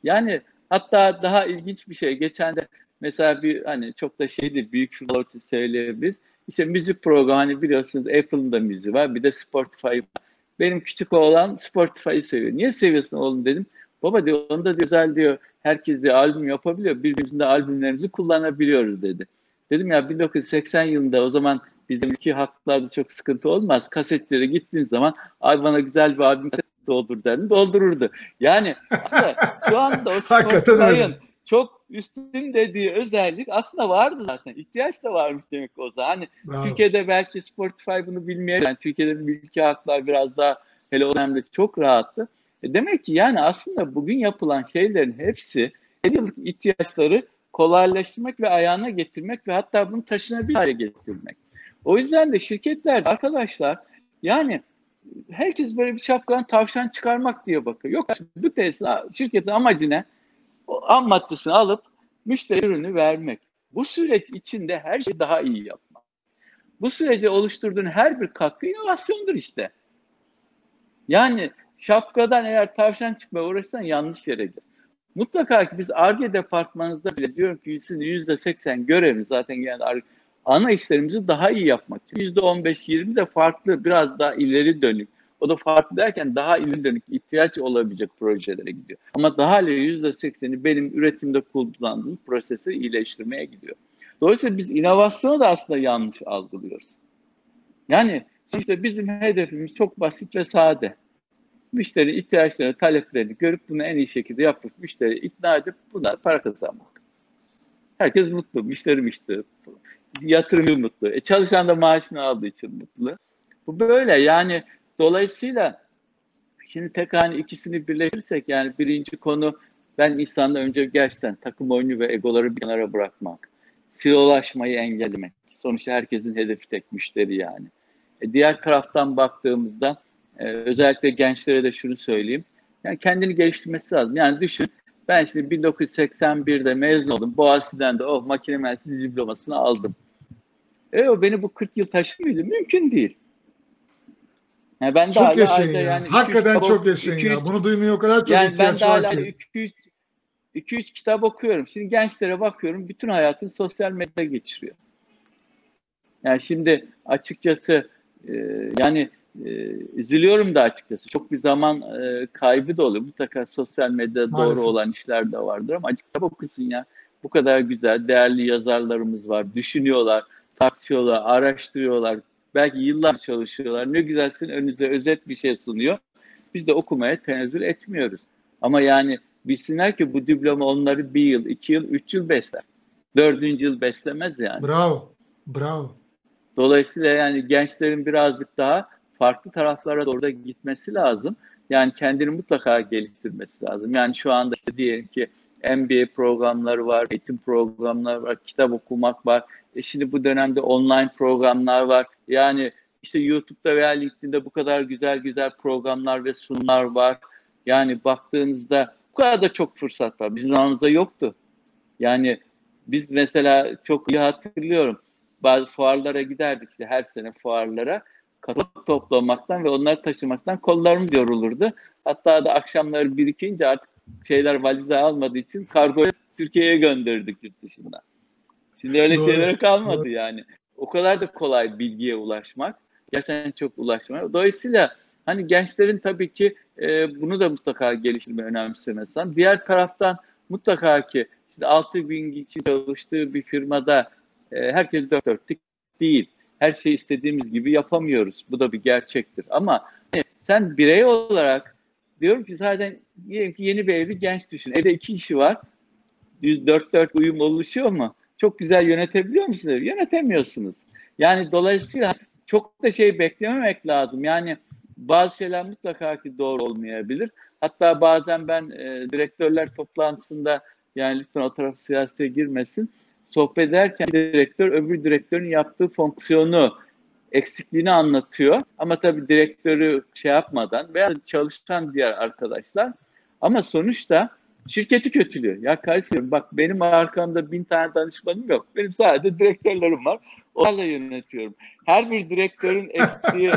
Yani Hatta daha ilginç bir şey. Geçen de mesela bir hani çok da şeydi büyük firmalar için söyleyebiliriz. İşte müzik programı hani biliyorsunuz Apple'ın da müziği var. Bir de Spotify var. Benim küçük oğlan Spotify'ı seviyor. Niye seviyorsun oğlum dedim. Baba diyor onda da güzel diyor. Herkes de albüm yapabiliyor. Birbirimizin de albümlerimizi kullanabiliyoruz dedi. Dedim ya 1980 yılında o zaman bizim ülke haklarda çok sıkıntı olmaz. Kasetçilere gittiğin zaman abi bana güzel bir albüm doldur derdi doldururdu. Yani şu anda o Spotify'ın çok üstün dediği özellik aslında vardı zaten. İhtiyaç da varmış demek o zaman. Hani Bravo. Türkiye'de belki Spotify bunu bilmeyebilir. Yani Türkiye'de mülki haklar biraz daha hele o dönemde çok rahattı. E demek ki yani aslında bugün yapılan şeylerin hepsi yıllık ihtiyaçları kolaylaştırmak ve ayağına getirmek ve hatta bunu taşınabilir hale getirmek. O yüzden de şirketler arkadaşlar yani herkes böyle bir şapkadan tavşan çıkarmak diye bakıyor. Yok bu Tesla şirketin amacı ne? O am maddesini alıp müşteri ürünü vermek. Bu süreç içinde her şeyi daha iyi yapmak. Bu sürece oluşturduğun her bir katkı inovasyondur işte. Yani şapkadan eğer tavşan çıkmaya uğraşsan yanlış yere gir. Mutlaka ki biz ARGE departmanınızda bile diyorum ki sizin yüzde seksen göreviniz zaten yani ana işlerimizi daha iyi yapmak için. %15-20 de farklı biraz daha ileri dönük O da farklı derken daha ileri dönük ihtiyaç olabilecek projelere gidiyor. Ama daha hala %80'i benim üretimde kullandığım prosesi iyileştirmeye gidiyor. Dolayısıyla biz inovasyonu da aslında yanlış algılıyoruz. Yani sonuçta bizim hedefimiz çok basit ve sade. Müşteri ihtiyaçlarını, taleplerini görüp bunu en iyi şekilde yapıp müşteri ikna edip bunlar para kazanmak. Herkes mutlu, müşteri müşteri. Yatırımcı mutlu. E çalışan da maaşını aldığı için mutlu. Bu böyle yani dolayısıyla şimdi tek hani ikisini birleştirirsek yani birinci konu ben insanda önce gerçekten takım oyunu ve egoları bir kenara bırakmak. Silolaşmayı engellemek. Sonuçta herkesin hedefi tek müşteri yani. E diğer taraftan baktığımızda e, özellikle gençlere de şunu söyleyeyim. Yani kendini geliştirmesi lazım. Yani düşün ben şimdi 1981'de mezun oldum. Boğaziçi'den de oh makine mühendisliği diplomasını aldım. E o beni bu 40 yıl taşır mıydı? Mümkün değil. Yani ben çok yaşayın ya. Yani Hakikaten çok yaşayın 200, ya. Bunu duymaya o kadar çok yani ihtiyaç var ki. Yani ben 200 200 kitap okuyorum. Şimdi gençlere bakıyorum. Bütün hayatını sosyal medyada geçiriyor. Yani şimdi açıkçası e, yani e, üzülüyorum da açıkçası. Çok bir zaman e, kaybı da oluyor. Mutlaka sosyal medyada Maalesef. doğru olan işler de vardır ama açık kitap okusun ya. Bu kadar güzel, değerli yazarlarımız var. Düşünüyorlar, tartışıyorlar, araştırıyorlar. Belki yıllar çalışıyorlar. Ne güzelsin önünüze özet bir şey sunuyor. Biz de okumaya tenezzül etmiyoruz. Ama yani bilsinler ki bu diploma onları bir yıl, iki yıl, üç yıl besler. Dördüncü yıl beslemez yani. Bravo, bravo. Dolayısıyla yani gençlerin birazcık daha farklı taraflara doğru da gitmesi lazım. Yani kendini mutlaka geliştirmesi lazım. Yani şu anda işte diyelim ki MBA programları var, eğitim programları var, kitap okumak var. E şimdi bu dönemde online programlar var. Yani işte YouTube'da veya LinkedIn'de bu kadar güzel güzel programlar ve sunumlar var. Yani baktığınızda bu kadar da çok fırsat var. Bizim zamanımızda yoktu. Yani biz mesela çok iyi hatırlıyorum. Bazı fuarlara giderdik işte her sene fuarlara katalog toplamaktan ve onları taşımaktan kollarımız yorulurdu. Hatta da akşamları birikince artık şeyler valize almadığı için kargoyu Türkiye'ye gönderdik yurt dışından. Şimdi öyle Doğru. şeylere kalmadı Doğru. yani. O kadar da kolay bilgiye ulaşmak. Gerçekten çok ulaşmak. Dolayısıyla hani gençlerin tabii ki e, bunu da mutlaka geliştirme önemsemesi lazım. Diğer taraftan mutlaka ki işte 6 bin kişi çalıştığı bir firmada e, herkes dört dörtlük değil her şeyi istediğimiz gibi yapamıyoruz. Bu da bir gerçektir. Ama hani sen birey olarak diyorum ki zaten diyelim ki yeni bir evli genç düşün. Evde iki kişi var. 104 4 uyum oluşuyor mu? Çok güzel yönetebiliyor musunuz? Yönetemiyorsunuz. Yani dolayısıyla çok da şey beklememek lazım. Yani bazı şeyler mutlaka ki doğru olmayabilir. Hatta bazen ben e, direktörler toplantısında yani lütfen o taraf siyasete girmesin sohbet ederken direktör öbür direktörün yaptığı fonksiyonu eksikliğini anlatıyor. Ama tabii direktörü şey yapmadan veya çalışan diğer arkadaşlar ama sonuçta şirketi kötülüyor. Ya kardeşim bak benim arkamda bin tane danışmanım yok. Benim sadece direktörlerim var. Onlarla yönetiyorum. Her bir direktörün eksiği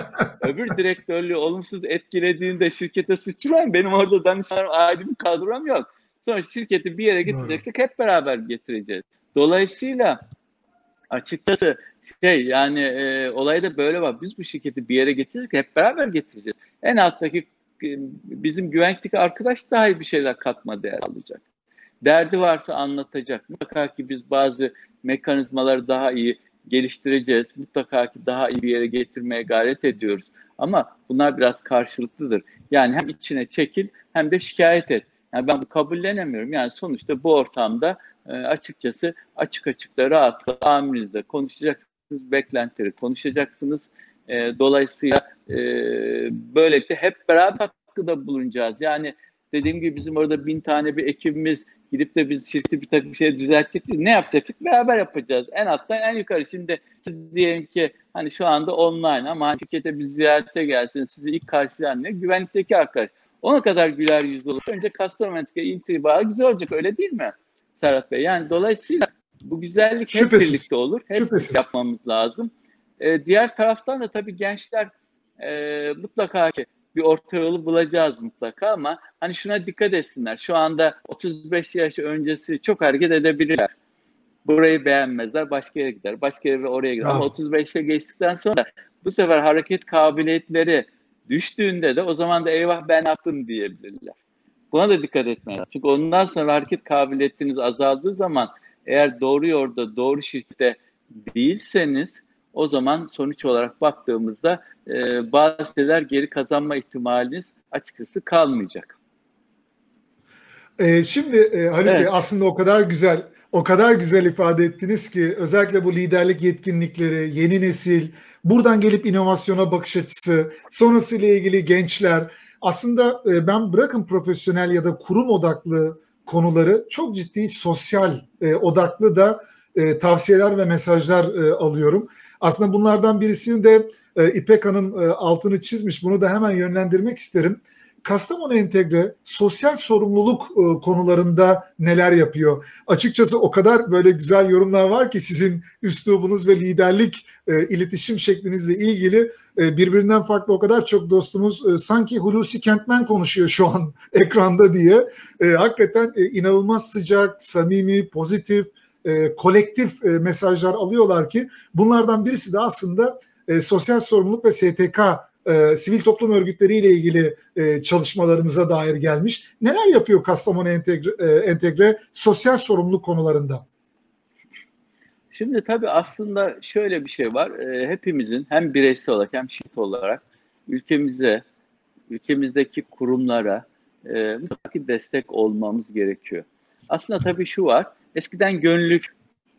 öbür direktörlüğü olumsuz etkilediğinde şirkete suçlayın. Benim orada danışmanım bir kadrom yok. Sonra şirketi bir yere getireceksek hep beraber getireceğiz. Dolayısıyla açıkçası şey yani e, olay da böyle var. Biz bu şirketi bir yere getirdik hep beraber getireceğiz. En alttaki e, bizim güvenlikteki arkadaş daha iyi bir şeyler katma değer alacak. Derdi varsa anlatacak. Mutlaka ki biz bazı mekanizmaları daha iyi geliştireceğiz. Mutlaka ki daha iyi bir yere getirmeye gayret ediyoruz. Ama bunlar biraz karşılıklıdır. Yani hem içine çekil hem de şikayet et. Yani ben kabullenemiyorum. Yani sonuçta bu ortamda e, açıkçası açık açık da rahatla amirinizle konuşacaksınız, beklentileri konuşacaksınız. E, dolayısıyla e, böylelikle hep beraber katkıda bulunacağız. Yani dediğim gibi bizim orada bin tane bir ekibimiz gidip de biz şirketi bir takım şey düzeltecek Ne yapacaksak beraber yapacağız. En alttan en yukarı. Şimdi siz diyelim ki hani şu anda online ama şirkete bir ziyarete gelsin sizi ilk karşılayan ne? Güvenlikteki arkadaş. Ona kadar güler yüzlü olur. Önce customer intibarı güzel olacak öyle değil mi? Serhat Bey. Yani dolayısıyla bu güzellik Şüphesiz. hep birlikte olur. Hep Şüphesiz. yapmamız lazım. Ee, diğer taraftan da tabii gençler e, mutlaka ki bir orta yolu bulacağız mutlaka ama hani şuna dikkat etsinler. Şu anda 35 yaş öncesi çok hareket edebilirler. Burayı beğenmezler, başka yere gider. Başka yere oraya gider. Ama 35'e geçtikten sonra bu sefer hareket kabiliyetleri Düştüğünde de o zaman da eyvah ben yaptım diyebilirler. Buna da dikkat etmeyin. Çünkü ondan sonra hareket kabiliyetiniz azaldığı zaman eğer doğru yolda, doğru şirkette değilseniz o zaman sonuç olarak baktığımızda e, bazı şeyler geri kazanma ihtimaliniz açıkçası kalmayacak. E, şimdi e, Haluk evet. Bey aslında o kadar güzel o kadar güzel ifade ettiniz ki özellikle bu liderlik yetkinlikleri, yeni nesil, buradan gelip inovasyona bakış açısı, sonrasıyla ilgili gençler aslında e, ben bırakın profesyonel ya da kurum odaklı konuları çok ciddi sosyal e, odaklı da e, tavsiyeler ve mesajlar alıyorum. Aslında bunlardan birisini de İpek Hanım altını çizmiş. Bunu da hemen yönlendirmek isterim. Kastamonu Entegre sosyal sorumluluk e, konularında neler yapıyor? Açıkçası o kadar böyle güzel yorumlar var ki sizin üslubunuz ve liderlik e, iletişim şeklinizle ilgili e, birbirinden farklı o kadar çok dostumuz e, sanki Hulusi Kentmen konuşuyor şu an ekranda diye. E, hakikaten e, inanılmaz sıcak, samimi, pozitif, e, kolektif e, mesajlar alıyorlar ki bunlardan birisi de aslında e, sosyal sorumluluk ve STK e, sivil toplum örgütleriyle ilgili e, çalışmalarınıza dair gelmiş. Neler yapıyor Kastamonu Entegre, e, Entegre sosyal sorumluluk konularında? Şimdi tabii aslında şöyle bir şey var. E, hepimizin hem bireysel olarak hem şirket olarak ülkemize, ülkemizdeki kurumlara e, mutlaka destek olmamız gerekiyor. Aslında tabii şu var. Eskiden gönüllülük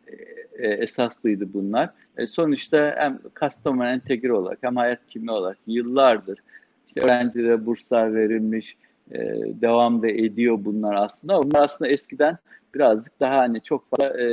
e, esaslıydı bunlar. E, sonuçta hem Kastamonu entegre olarak hem hayat kimi olarak yıllardır işte öğrencilere burslar verilmiş, e, devam da ediyor bunlar aslında. Bunlar aslında eskiden birazcık daha hani çok fazla e,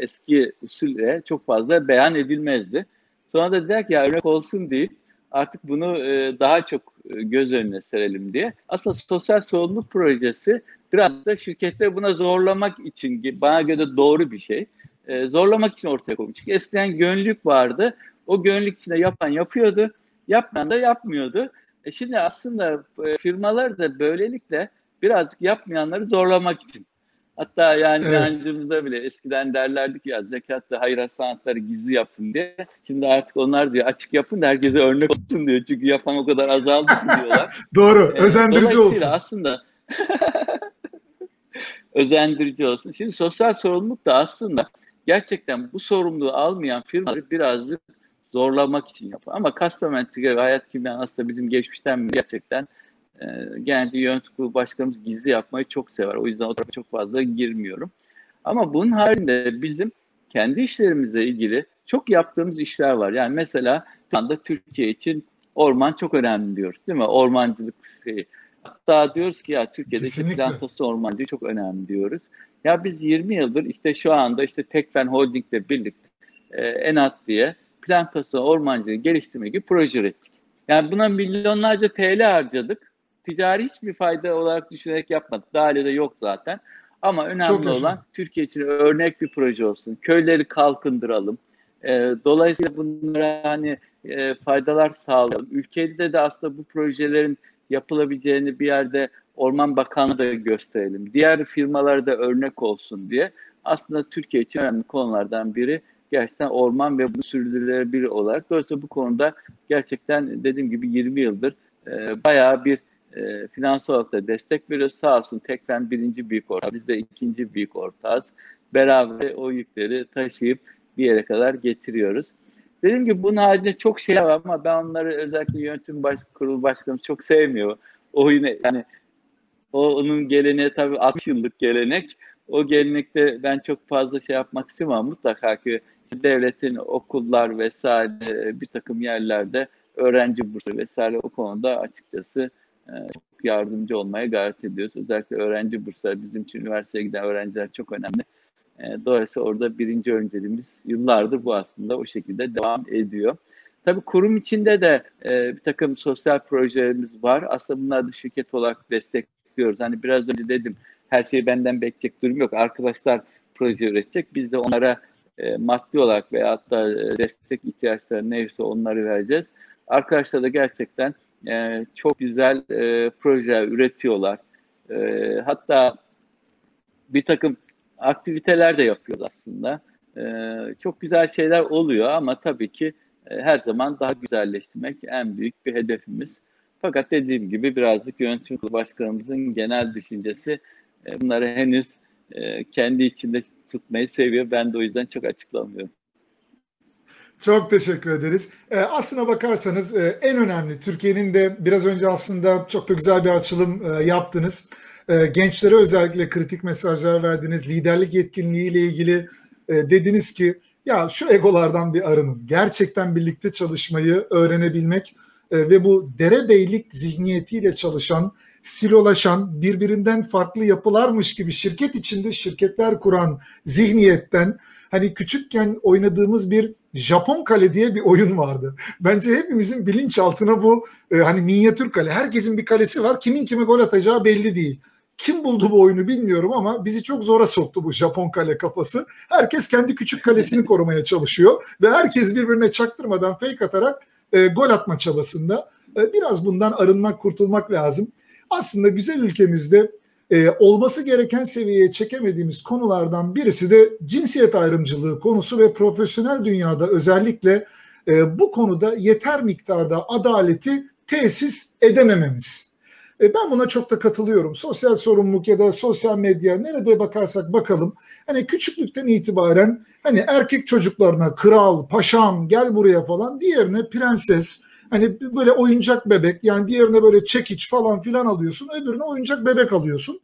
eski usulle çok fazla beyan edilmezdi. Sonra da dediler ki ya örnek olsun değil artık bunu e, daha çok e, göz önüne serelim diye. Aslında sosyal sorumluluk projesi biraz da şirketleri buna zorlamak için bana göre doğru bir şey e, zorlamak için ortaya konmuş. Çünkü eskiden gönüllülük vardı. O gönüllülük içinde yapan yapıyordu, yapmayan da yapmıyordu. E şimdi aslında e, firmalar da böylelikle birazcık yapmayanları zorlamak için. Hatta yani evet. inancımızda bile eskiden derlerdi ki ya zekatta hayır sanatları gizli yapın diye. Şimdi artık onlar diyor açık yapın da herkese örnek olsun diyor. Çünkü yapan o kadar azaldı diyorlar. Doğru. Ee, özendirici olsun. aslında özendirici olsun. Şimdi sosyal sorumluluk da aslında gerçekten bu sorumluluğu almayan firmaları birazcık zorlamak için yapıyor. Ama custom ve hayat kimya aslında bizim geçmişten gerçekten e, genelde yönetim kurulu başkanımız gizli yapmayı çok sever. O yüzden o tarafa çok fazla girmiyorum. Ama bunun haricinde bizim kendi işlerimizle ilgili çok yaptığımız işler var. Yani mesela şu anda Türkiye için orman çok önemli diyoruz değil mi? Ormancılık şeyi. Hatta diyoruz ki ya Türkiye'deki plantası ormancılığı çok önemli diyoruz. Ya biz 20 yıldır işte şu anda işte Tekfen Holding ile birlikte e, Enat diye plantasyon ormancılığı geliştirme gibi proje ürettik. Yani buna milyonlarca TL harcadık. Ticari hiçbir fayda olarak düşünerek yapmadık. Daha de yok zaten. Ama önemli Çok olan yaşam. Türkiye için örnek bir proje olsun. Köyleri kalkındıralım. E, dolayısıyla bunlara hani e, faydalar sağlayalım. Ülkede de aslında bu projelerin yapılabileceğini bir yerde Orman Bakanlığı da gösterelim. Diğer firmalara da örnek olsun diye. Aslında Türkiye için önemli konulardan biri gerçekten orman ve bu sürdürülebilir olarak. Dolayısıyla bu konuda gerçekten dediğim gibi 20 yıldır e, bayağı bir e, finansal olarak da destek veriyor. Sağ olsun Tekfen birinci büyük ortağı, biz de ikinci büyük ortağız. Beraber o yükleri taşıyıp bir yere kadar getiriyoruz. Dediğim gibi bunun haricinde çok şey var ama ben onları özellikle yönetim baş, kurulu başkanımız çok sevmiyor. O yine yani o onun geleneği tabii 60 yıllık gelenek. O gelenekte ben çok fazla şey yapmak istemem. Mutlaka ki devletin okullar vesaire bir takım yerlerde öğrenci bursu vesaire o konuda açıkçası e, çok yardımcı olmaya gayret ediyoruz. Özellikle öğrenci bursları bizim için üniversiteye giden öğrenciler çok önemli. E, dolayısıyla orada birinci önceliğimiz yıllardır bu aslında o şekilde devam ediyor. Tabii kurum içinde de e, bir takım sosyal projelerimiz var. Aslında bunlar da şirket olarak destek bekliyoruz. Hani biraz önce dedim her şeyi benden bekleyecek durum yok. Arkadaşlar proje üretecek. Biz de onlara e, maddi olarak veya da e, destek ihtiyaçları neyse onları vereceğiz. Arkadaşlar da gerçekten çok güzel e, projeler üretiyorlar. Hatta bir takım aktiviteler de yapıyorlar aslında. E, çok güzel şeyler oluyor ama tabii ki e, her zaman daha güzelleştirmek en büyük bir hedefimiz. Fakat dediğim gibi birazcık yönetim kurulu başkanımızın genel düşüncesi e, bunları henüz e, kendi içinde tutmayı seviyor. Ben de o yüzden çok açıklamıyorum. Çok teşekkür ederiz. E, aslına bakarsanız e, en önemli Türkiye'nin de biraz önce aslında çok da güzel bir açılım e, yaptınız. E, gençlere özellikle kritik mesajlar verdiniz. Liderlik yetkinliği ile ilgili e, dediniz ki ya şu egolardan bir arının. Gerçekten birlikte çalışmayı öğrenebilmek e, ve bu derebeylik zihniyetiyle çalışan, silolaşan, birbirinden farklı yapılarmış gibi şirket içinde şirketler kuran zihniyetten hani küçükken oynadığımız bir Japon kale diye bir oyun vardı. Bence hepimizin bilinçaltına bu e, hani minyatür kale. Herkesin bir kalesi var. Kimin kime gol atacağı belli değil. Kim buldu bu oyunu bilmiyorum ama bizi çok zora soktu bu Japon kale kafası. Herkes kendi küçük kalesini korumaya çalışıyor ve herkes birbirine çaktırmadan fake atarak e, gol atma çabasında. E, biraz bundan arınmak, kurtulmak lazım. Aslında güzel ülkemizde e, olması gereken seviyeye çekemediğimiz konulardan birisi de cinsiyet ayrımcılığı konusu ve profesyonel dünyada özellikle e, bu konuda yeter miktarda adaleti tesis edemememiz. E, ben buna çok da katılıyorum. Sosyal sorumluluk ya da sosyal medya nerede bakarsak bakalım. Hani küçüklükten itibaren hani erkek çocuklarına kral, paşam gel buraya falan diğerine prenses, Hani böyle oyuncak bebek yani diğerine böyle çekiç falan filan alıyorsun. Öbürüne oyuncak bebek alıyorsun.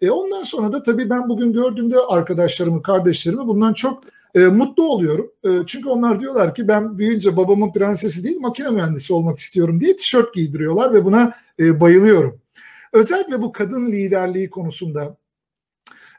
E ondan sonra da tabii ben bugün gördüğümde arkadaşlarımı, kardeşlerimi bundan çok e, mutlu oluyorum. E, çünkü onlar diyorlar ki ben büyüyünce babamın prensesi değil makine mühendisi olmak istiyorum diye tişört giydiriyorlar ve buna e, bayılıyorum. Özellikle bu kadın liderliği konusunda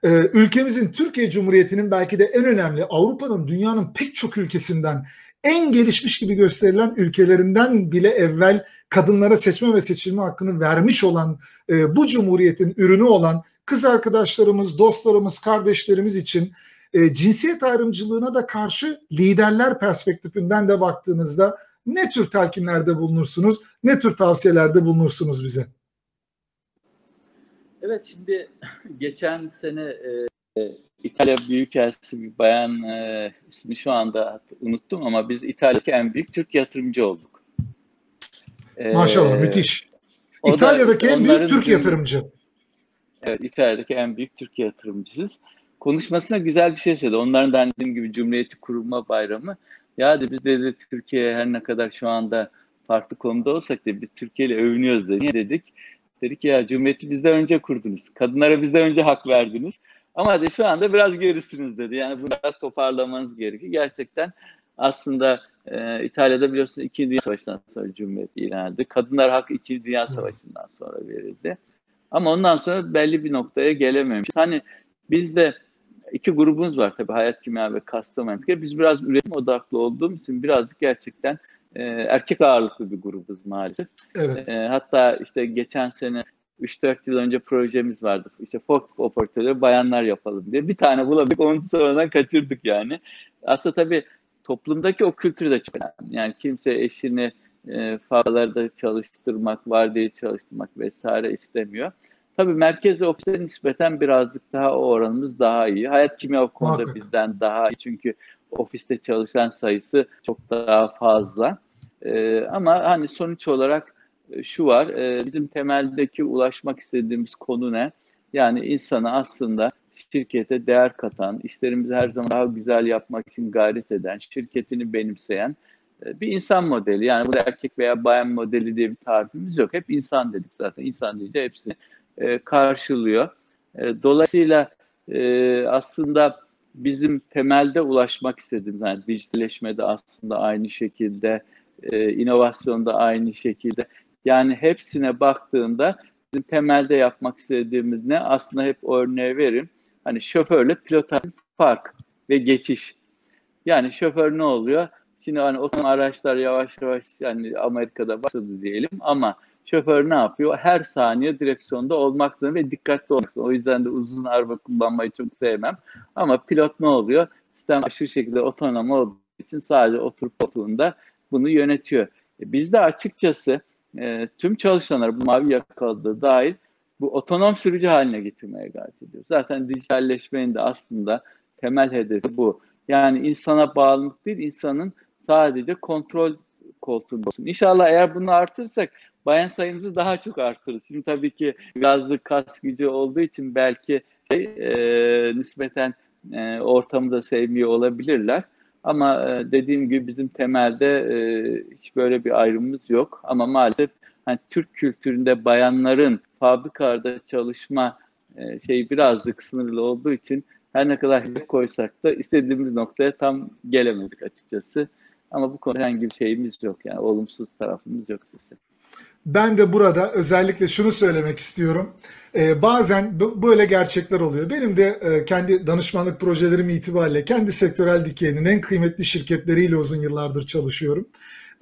e, ülkemizin Türkiye Cumhuriyeti'nin belki de en önemli Avrupa'nın dünyanın pek çok ülkesinden en gelişmiş gibi gösterilen ülkelerinden bile evvel kadınlara seçme ve seçilme hakkını vermiş olan e, bu cumhuriyetin ürünü olan kız arkadaşlarımız, dostlarımız, kardeşlerimiz için e, cinsiyet ayrımcılığına da karşı liderler perspektifinden de baktığınızda ne tür telkinlerde bulunursunuz, ne tür tavsiyelerde bulunursunuz bize? Evet şimdi geçen sene e, İtalya Büyükelçisi bir bayan e, ismi şu anda unuttum ama biz İtalya'daki en büyük Türk yatırımcı olduk. E, Maşallah müthiş. İtalya'daki en büyük Türk yatırımcı. Evet İtalya'daki en büyük Türk yatırımcısız. Konuşmasına güzel bir şey söyledi. Onların da dediğim gibi Cumhuriyeti Kurulma Bayramı. Ya dedi biz dedi Türkiye her ne kadar şu anda farklı konuda olsak da biz Türkiye ile övünüyoruz dedi. Niye dedik? Dedik ya Cumhuriyeti bizden önce kurdunuz. Kadınlara bizden önce hak verdiniz. Ama de şu anda biraz gerisiniz dedi. Yani bunu biraz toparlamanız gerekiyor. Gerçekten aslında e, İtalya'da biliyorsunuz 2. Dünya Savaşı'ndan sonra Cumhuriyet ilan edildi. Kadınlar hak 2. Dünya Savaşı'ndan sonra verildi. Ama ondan sonra belli bir noktaya gelememiş. Hani bizde iki grubumuz var tabii Hayat Kimya ve Custom Healthcare. Biz biraz üretim odaklı olduğumuz için birazcık gerçekten e, erkek ağırlıklı bir grubuz maalesef. Evet. E, hatta işte geçen sene 3-4 yıl önce projemiz vardı. İşte forklift operatörü bayanlar yapalım diye. Bir tane bulabildik onu sonradan kaçırdık yani. Aslında tabii toplumdaki o kültür de çok önemli. Yani kimse eşini e, fabrikalarda çalıştırmak, var diye çalıştırmak vesaire istemiyor. Tabii merkez ofise nispeten birazcık daha o oranımız daha iyi. Hayat kimya o konuda Muhakkak. bizden daha iyi çünkü ofiste çalışan sayısı çok daha fazla. Ee, ama hani sonuç olarak e, şu var, e, bizim temeldeki ulaşmak istediğimiz konu ne? Yani insana aslında şirkete değer katan, işlerimizi her zaman daha güzel yapmak için gayret eden, şirketini benimseyen e, bir insan modeli. Yani bu erkek veya bayan modeli diye bir tarifimiz yok. Hep insan dedik zaten. İnsan deyince hepsini karşılıyor. Dolayısıyla aslında bizim temelde ulaşmak istediğimiz, yani dijitalleşmede aslında aynı şekilde, inovasyonda aynı şekilde yani hepsine baktığında bizim temelde yapmak istediğimiz ne? Aslında hep örneği verin. Hani şoförle pilot fark ve geçiş. Yani şoför ne oluyor? Şimdi hani otonom araçlar yavaş yavaş yani Amerika'da başladı diyelim ama şoför ne yapıyor? Her saniye direksiyonda olmak zorunda ve dikkatli olmak zorunda. O yüzden de uzun araba kullanmayı çok sevmem. Ama pilot ne oluyor? Sistem aşırı şekilde otonom olduğu için sadece oturup koltuğunda bunu yönetiyor. E biz de açıkçası e, tüm çalışanlar bu mavi yakalı dahil bu otonom sürücü haline getirmeye gayret ediyor. Zaten dijitalleşmenin de aslında temel hedefi bu. Yani insana bağlılık değil, insanın sadece kontrol koltuğunda olsun. İnşallah eğer bunu artırsak bayan sayımızı daha çok artırırız. Şimdi tabii ki gazlı kas gücü olduğu için belki şey, e, nispeten e, ortamı da sevmiyor olabilirler. Ama e, dediğim gibi bizim temelde e, hiç böyle bir ayrımımız yok. Ama maalesef hani Türk kültüründe bayanların fabrikalarda çalışma e, şey birazcık sınırlı olduğu için her ne kadar hedef koysak da istediğimiz noktaya tam gelemedik açıkçası. Ama bu konuda herhangi bir şeyimiz yok yani olumsuz tarafımız yok kesin. Ben de burada özellikle şunu söylemek istiyorum. Ee, bazen böyle gerçekler oluyor. Benim de e, kendi danışmanlık projelerim itibariyle kendi sektörel dikeyinin en kıymetli şirketleriyle uzun yıllardır çalışıyorum.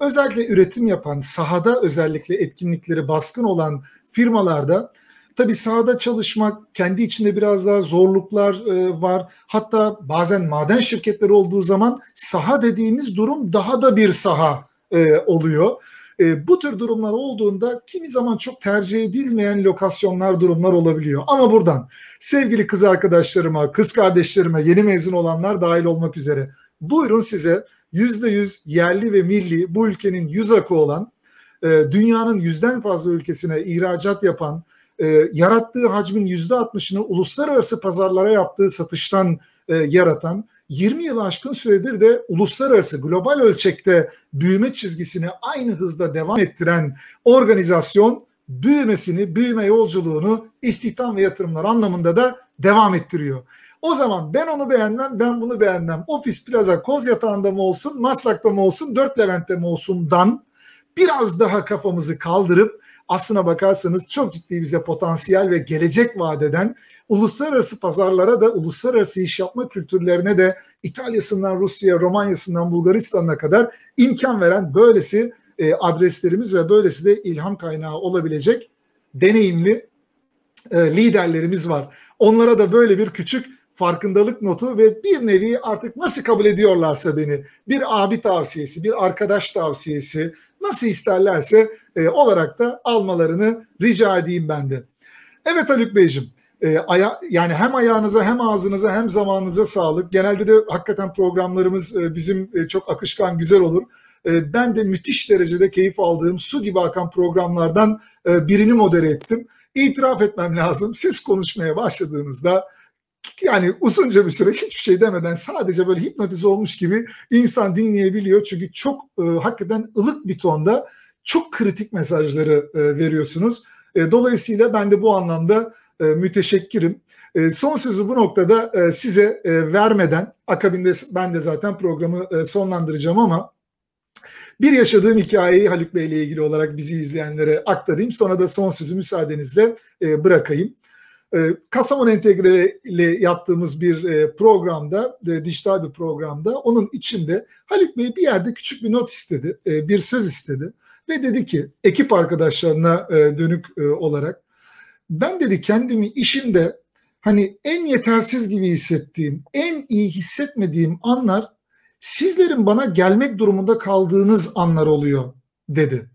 Özellikle üretim yapan, sahada özellikle etkinlikleri baskın olan firmalarda Tabii sahada çalışmak kendi içinde biraz daha zorluklar e, var. Hatta bazen maden şirketleri olduğu zaman saha dediğimiz durum daha da bir saha e, oluyor. E, bu tür durumlar olduğunda kimi zaman çok tercih edilmeyen lokasyonlar, durumlar olabiliyor. Ama buradan sevgili kız arkadaşlarıma, kız kardeşlerime, yeni mezun olanlar dahil olmak üzere buyurun size yüzde yüz yerli ve milli bu ülkenin yüz akı olan, e, dünyanın yüzden fazla ülkesine ihracat yapan, e, yarattığı hacmin yüzde altmışını uluslararası pazarlara yaptığı satıştan e, yaratan 20 yıl aşkın süredir de uluslararası global ölçekte büyüme çizgisini aynı hızda devam ettiren organizasyon büyümesini, büyüme yolculuğunu istihdam ve yatırımlar anlamında da devam ettiriyor. O zaman ben onu beğenmem, ben bunu beğenmem. Ofis Plaza Koz Yatağı'nda mı olsun, Maslak'ta mı olsun, Dört Levent'te mi olsun dan biraz daha kafamızı kaldırıp aslına bakarsanız çok ciddi bize potansiyel ve gelecek vadeden uluslararası pazarlara da uluslararası iş yapma kültürlerine de İtalya'sından Rusya, Romanya'sından Bulgaristan'a kadar imkan veren böylesi e, adreslerimiz ve böylesi de ilham kaynağı olabilecek deneyimli e, liderlerimiz var. Onlara da böyle bir küçük farkındalık notu ve bir nevi artık nasıl kabul ediyorlarsa beni bir abi tavsiyesi, bir arkadaş tavsiyesi nasıl isterlerse e, olarak da almalarını rica edeyim ben de. Evet Haluk Beyciğim e, aya, yani hem ayağınıza hem ağzınıza hem zamanınıza sağlık. Genelde de hakikaten programlarımız e, bizim e, çok akışkan güzel olur. E, ben de müthiş derecede keyif aldığım su gibi akan programlardan e, birini modere ettim. İtiraf etmem lazım. Siz konuşmaya başladığınızda yani uzunca bir süre hiçbir şey demeden sadece böyle hipnotize olmuş gibi insan dinleyebiliyor. Çünkü çok e, hakikaten ılık bir tonda çok kritik mesajları e, veriyorsunuz. E, dolayısıyla ben de bu anlamda e, müteşekkirim. E, son sözü bu noktada e, size e, vermeden akabinde ben de zaten programı e, sonlandıracağım ama bir yaşadığım hikayeyi Haluk Bey ile ilgili olarak bizi izleyenlere aktarayım. Sonra da son sözü müsaadenizle e, bırakayım. E, Kastamonu Entegre ile yaptığımız bir e, programda, e, dijital bir programda onun içinde Haluk Bey bir yerde küçük bir not istedi, bir söz istedi ve dedi ki ekip arkadaşlarına dönük olarak ben dedi kendimi işimde hani en yetersiz gibi hissettiğim, en iyi hissetmediğim anlar sizlerin bana gelmek durumunda kaldığınız anlar oluyor dedi.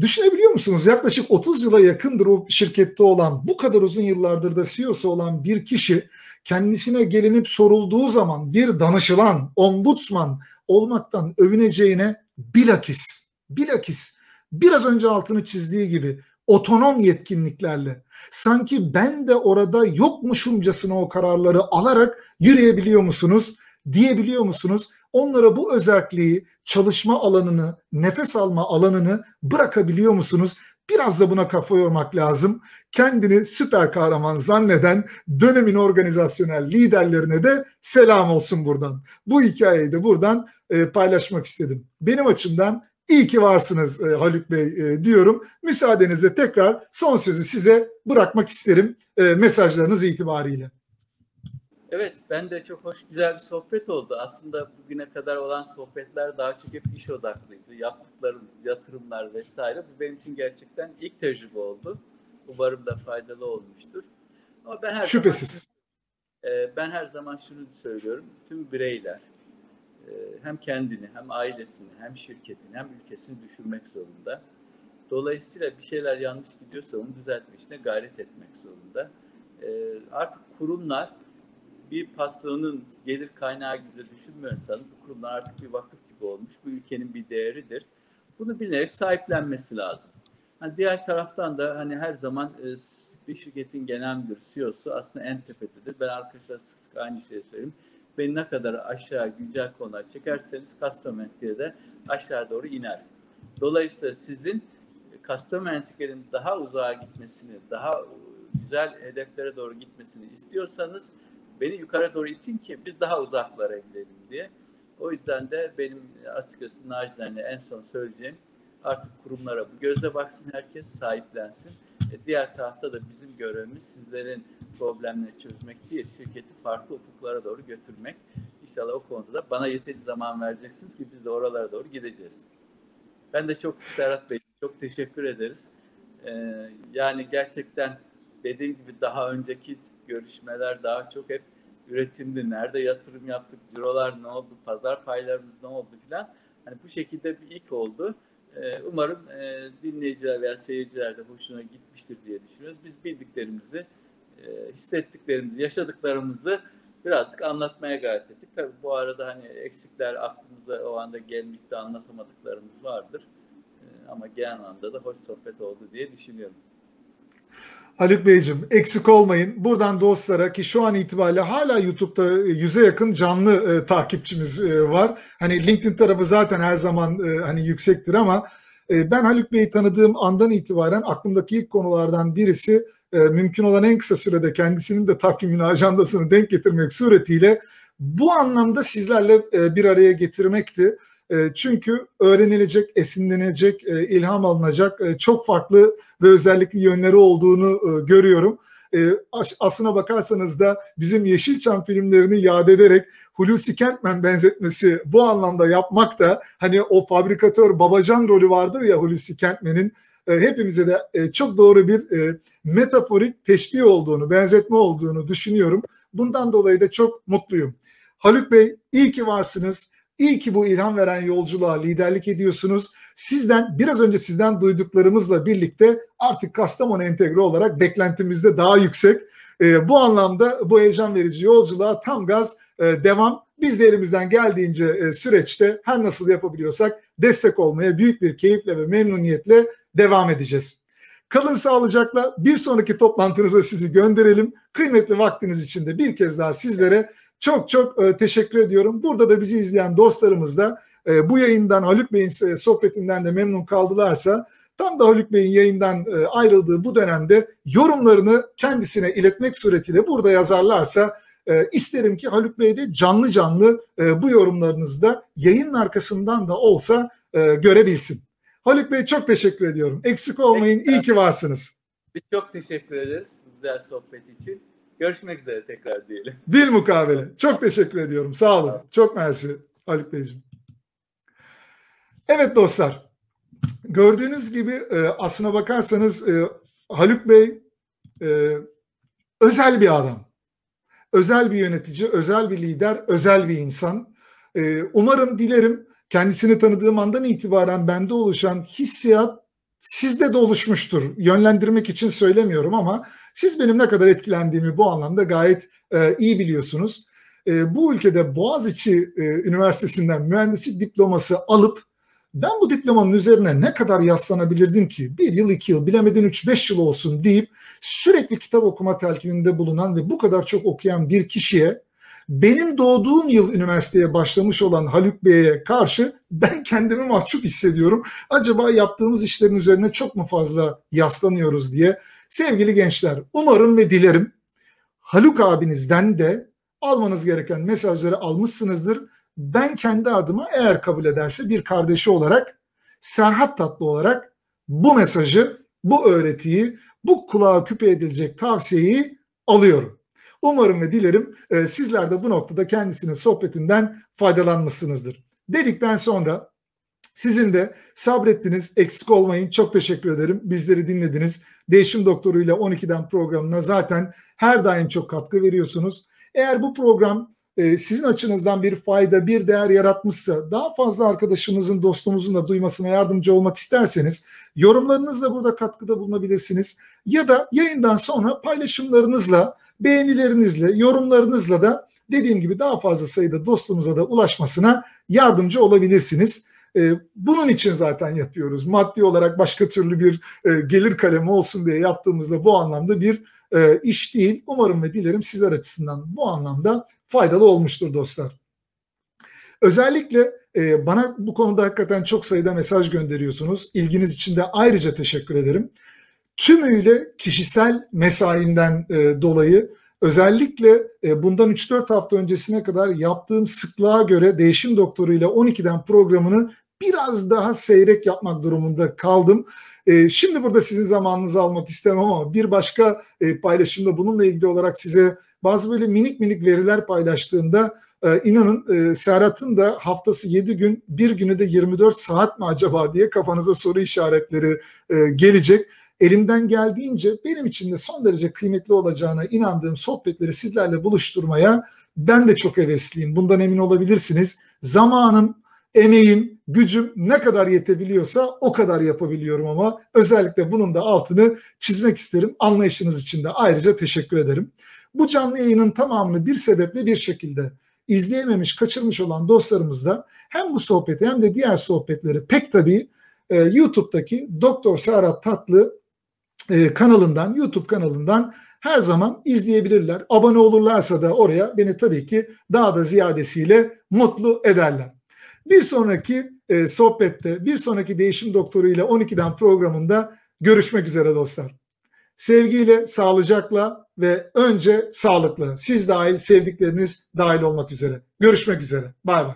Düşünebiliyor musunuz? Yaklaşık 30 yıla yakındır o şirkette olan, bu kadar uzun yıllardır da CEO'su olan bir kişi kendisine gelinip sorulduğu zaman bir danışılan, ombudsman olmaktan övüneceğine bilakis, bilakis biraz önce altını çizdiği gibi otonom yetkinliklerle sanki ben de orada yokmuşumcasına o kararları alarak yürüyebiliyor musunuz? Diyebiliyor musunuz? Onlara bu özelliği, çalışma alanını, nefes alma alanını bırakabiliyor musunuz? Biraz da buna kafa yormak lazım. Kendini süper kahraman zanneden dönemin organizasyonel liderlerine de selam olsun buradan. Bu hikayeyi de buradan e, paylaşmak istedim. Benim açımdan iyi ki varsınız e, Haluk Bey e, diyorum. Müsaadenizle tekrar son sözü size bırakmak isterim e, mesajlarınız itibariyle. Evet, ben de çok hoş, güzel bir sohbet oldu. Aslında bugüne kadar olan sohbetler daha çok hep iş odaklıydı. Yaptıklarımız, yatırımlar vesaire. Bu benim için gerçekten ilk tecrübe oldu. Umarım da faydalı olmuştur. Ama ben her Şüphesiz. Zaman, e, ben her zaman şunu söylüyorum. Tüm bireyler e, hem kendini, hem ailesini, hem şirketini, hem ülkesini düşünmek zorunda. Dolayısıyla bir şeyler yanlış gidiyorsa onu düzeltme gayret etmek zorunda. E, artık kurumlar bir patronun gelir kaynağı gibi düşünmüyorsanız bu kurumlar artık bir vakıf gibi olmuş. Bu ülkenin bir değeridir. Bunu bilerek sahiplenmesi lazım. Hani diğer taraftan da hani her zaman e, bir şirketin genel müdür CEO'su aslında en tepededir. Ben arkadaşlar sık sık aynı şeyi söyleyeyim. Beni ne kadar aşağı güncel konular çekerseniz custom de aşağı doğru iner. Dolayısıyla sizin custom entegrenin daha uzağa gitmesini, daha güzel hedeflere doğru gitmesini istiyorsanız beni yukarı doğru itin ki biz daha uzaklara gidelim diye. O yüzden de benim açıkçası nacizane en son söyleyeceğim artık kurumlara bu gözle baksın herkes sahiplensin. E, diğer tarafta da bizim görevimiz sizlerin problemleri çözmek değil, şirketi farklı ufuklara doğru götürmek. İnşallah o konuda da bana yeteri zaman vereceksiniz ki biz de oralara doğru gideceğiz. Ben de çok Serhat Bey çok teşekkür ederiz. Ee, yani gerçekten dediğim gibi daha önceki görüşmeler daha çok hep üretimdi. Nerede yatırım yaptık, cirolar ne oldu, pazar paylarımız ne oldu filan. Hani bu şekilde bir ilk oldu. Ee, umarım e, dinleyiciler veya seyirciler de hoşuna gitmiştir diye düşünüyoruz. Biz bildiklerimizi, e, hissettiklerimizi, yaşadıklarımızı birazcık anlatmaya gayret ettik. Tabii bu arada hani eksikler aklımıza o anda gelmekte anlatamadıklarımız vardır. E, ama genel anlamda da hoş sohbet oldu diye düşünüyorum. Haluk Beyciğim eksik olmayın. Buradan dostlara ki şu an itibariyle hala YouTube'da yüze yakın canlı e, takipçimiz e, var. Hani LinkedIn tarafı zaten her zaman e, hani yüksektir ama e, ben Haluk Bey'i tanıdığım andan itibaren aklımdaki ilk konulardan birisi e, mümkün olan en kısa sürede kendisinin de takvimini, ajandasını denk getirmek suretiyle bu anlamda sizlerle e, bir araya getirmekti. E, çünkü öğrenilecek, esinlenecek, e, ilham alınacak e, çok farklı ve özellikli yönleri olduğunu görüyorum. aslına bakarsanız da bizim Yeşilçam filmlerini yad ederek Hulusi Kentmen benzetmesi bu anlamda yapmak da hani o fabrikatör babacan rolü vardır ya Hulusi Kentmen'in hepimize de çok doğru bir metaforik teşbih olduğunu, benzetme olduğunu düşünüyorum. Bundan dolayı da çok mutluyum. Haluk Bey iyi ki varsınız. İyi ki bu ilham veren yolculuğa liderlik ediyorsunuz. Sizden biraz önce sizden duyduklarımızla birlikte artık Kastamonu entegre olarak beklentimizde daha yüksek. E, bu anlamda bu heyecan verici yolculuğa tam gaz e, devam. Biz de elimizden geldiğince e, süreçte her nasıl yapabiliyorsak destek olmaya büyük bir keyifle ve memnuniyetle devam edeceğiz. Kalın sağlıcakla bir sonraki toplantınıza sizi gönderelim. Kıymetli vaktiniz için de bir kez daha sizlere çok çok e, teşekkür ediyorum. Burada da bizi izleyen dostlarımız da e, bu yayından Haluk Bey'in e, sohbetinden de memnun kaldılarsa tam da Haluk Bey'in yayından ayrıldığı bu dönemde yorumlarını kendisine iletmek suretiyle burada yazarlarsa isterim ki Haluk Bey de canlı canlı bu yorumlarınızı da yayının arkasından da olsa görebilsin. Haluk Bey çok teşekkür ediyorum. Eksik olmayın. İyi ki varsınız. Çok teşekkür ederiz güzel sohbet için. Görüşmek üzere tekrar diyelim. Bir mukabele. Çok teşekkür ediyorum. Sağ olun. Çok mersi Haluk Beyciğim. Evet dostlar. Gördüğünüz gibi e, aslına bakarsanız e, Haluk Bey e, özel bir adam. Özel bir yönetici, özel bir lider, özel bir insan. Umarım, dilerim kendisini tanıdığım andan itibaren bende oluşan hissiyat sizde de oluşmuştur. Yönlendirmek için söylemiyorum ama siz benim ne kadar etkilendiğimi bu anlamda gayet e, iyi biliyorsunuz. E, bu ülkede Boğaziçi e, Üniversitesi'nden mühendislik diploması alıp ben bu diplomanın üzerine ne kadar yaslanabilirdim ki? Bir yıl, iki yıl, bilemedin üç, beş yıl olsun deyip sürekli kitap okuma telkininde bulunan ve bu kadar çok okuyan bir kişiye benim doğduğum yıl üniversiteye başlamış olan Haluk Bey'e karşı ben kendimi mahcup hissediyorum. Acaba yaptığımız işlerin üzerine çok mu fazla yaslanıyoruz diye. Sevgili gençler umarım ve dilerim Haluk abinizden de almanız gereken mesajları almışsınızdır. Ben kendi adıma eğer kabul ederse bir kardeşi olarak Serhat Tatlı olarak bu mesajı, bu öğretiyi, bu kulağa küpe edilecek tavsiyeyi alıyorum. Umarım ve dilerim e, sizler de bu noktada kendisinin sohbetinden faydalanmışsınızdır. Dedikten sonra sizin de sabrettiniz, eksik olmayın. Çok teşekkür ederim. Bizleri dinlediniz. Değişim Doktoru ile 12'den programına zaten her daim çok katkı veriyorsunuz. Eğer bu program e, sizin açınızdan bir fayda, bir değer yaratmışsa daha fazla arkadaşımızın, dostumuzun da duymasına yardımcı olmak isterseniz yorumlarınızla burada katkıda bulunabilirsiniz. Ya da yayından sonra paylaşımlarınızla, beğenilerinizle, yorumlarınızla da dediğim gibi daha fazla sayıda dostumuza da ulaşmasına yardımcı olabilirsiniz. E, bunun için zaten yapıyoruz. Maddi olarak başka türlü bir e, gelir kalemi olsun diye yaptığımızda bu anlamda bir e, iş değil. Umarım ve dilerim sizler açısından bu anlamda faydalı olmuştur dostlar. Özellikle e, bana bu konuda hakikaten çok sayıda mesaj gönderiyorsunuz. İlginiz için de ayrıca teşekkür ederim. Tümüyle kişisel mesaimden e, dolayı özellikle e, bundan 3-4 hafta öncesine kadar yaptığım sıklığa göre Değişim Doktoru ile 12'den programını biraz daha seyrek yapmak durumunda kaldım. E, şimdi burada sizin zamanınızı almak istemem ama bir başka e, paylaşımda bununla ilgili olarak size bazı böyle minik minik veriler paylaştığımda e, inanın e, Serhat'ın da haftası 7 gün bir günü de 24 saat mi acaba diye kafanıza soru işaretleri e, gelecek. Elimden geldiğince benim için de son derece kıymetli olacağına inandığım sohbetleri sizlerle buluşturmaya ben de çok hevesliyim. Bundan emin olabilirsiniz. Zamanım, emeğim, gücüm ne kadar yetebiliyorsa o kadar yapabiliyorum ama özellikle bunun da altını çizmek isterim. Anlayışınız için de ayrıca teşekkür ederim. Bu canlı yayının tamamını bir sebeple bir şekilde izleyememiş, kaçırmış olan dostlarımız da hem bu sohbeti hem de diğer sohbetleri pek tabii e, YouTube'daki Doktor Serhat Tatlı e, kanalından, YouTube kanalından her zaman izleyebilirler. Abone olurlarsa da oraya beni tabii ki daha da ziyadesiyle mutlu ederler. Bir sonraki e, sohbette, bir sonraki Değişim Doktoru ile 12'den programında görüşmek üzere dostlar. Sevgiyle, sağlıcakla ve önce sağlıklı. Siz dahil, sevdikleriniz dahil olmak üzere. Görüşmek üzere. Bay bay.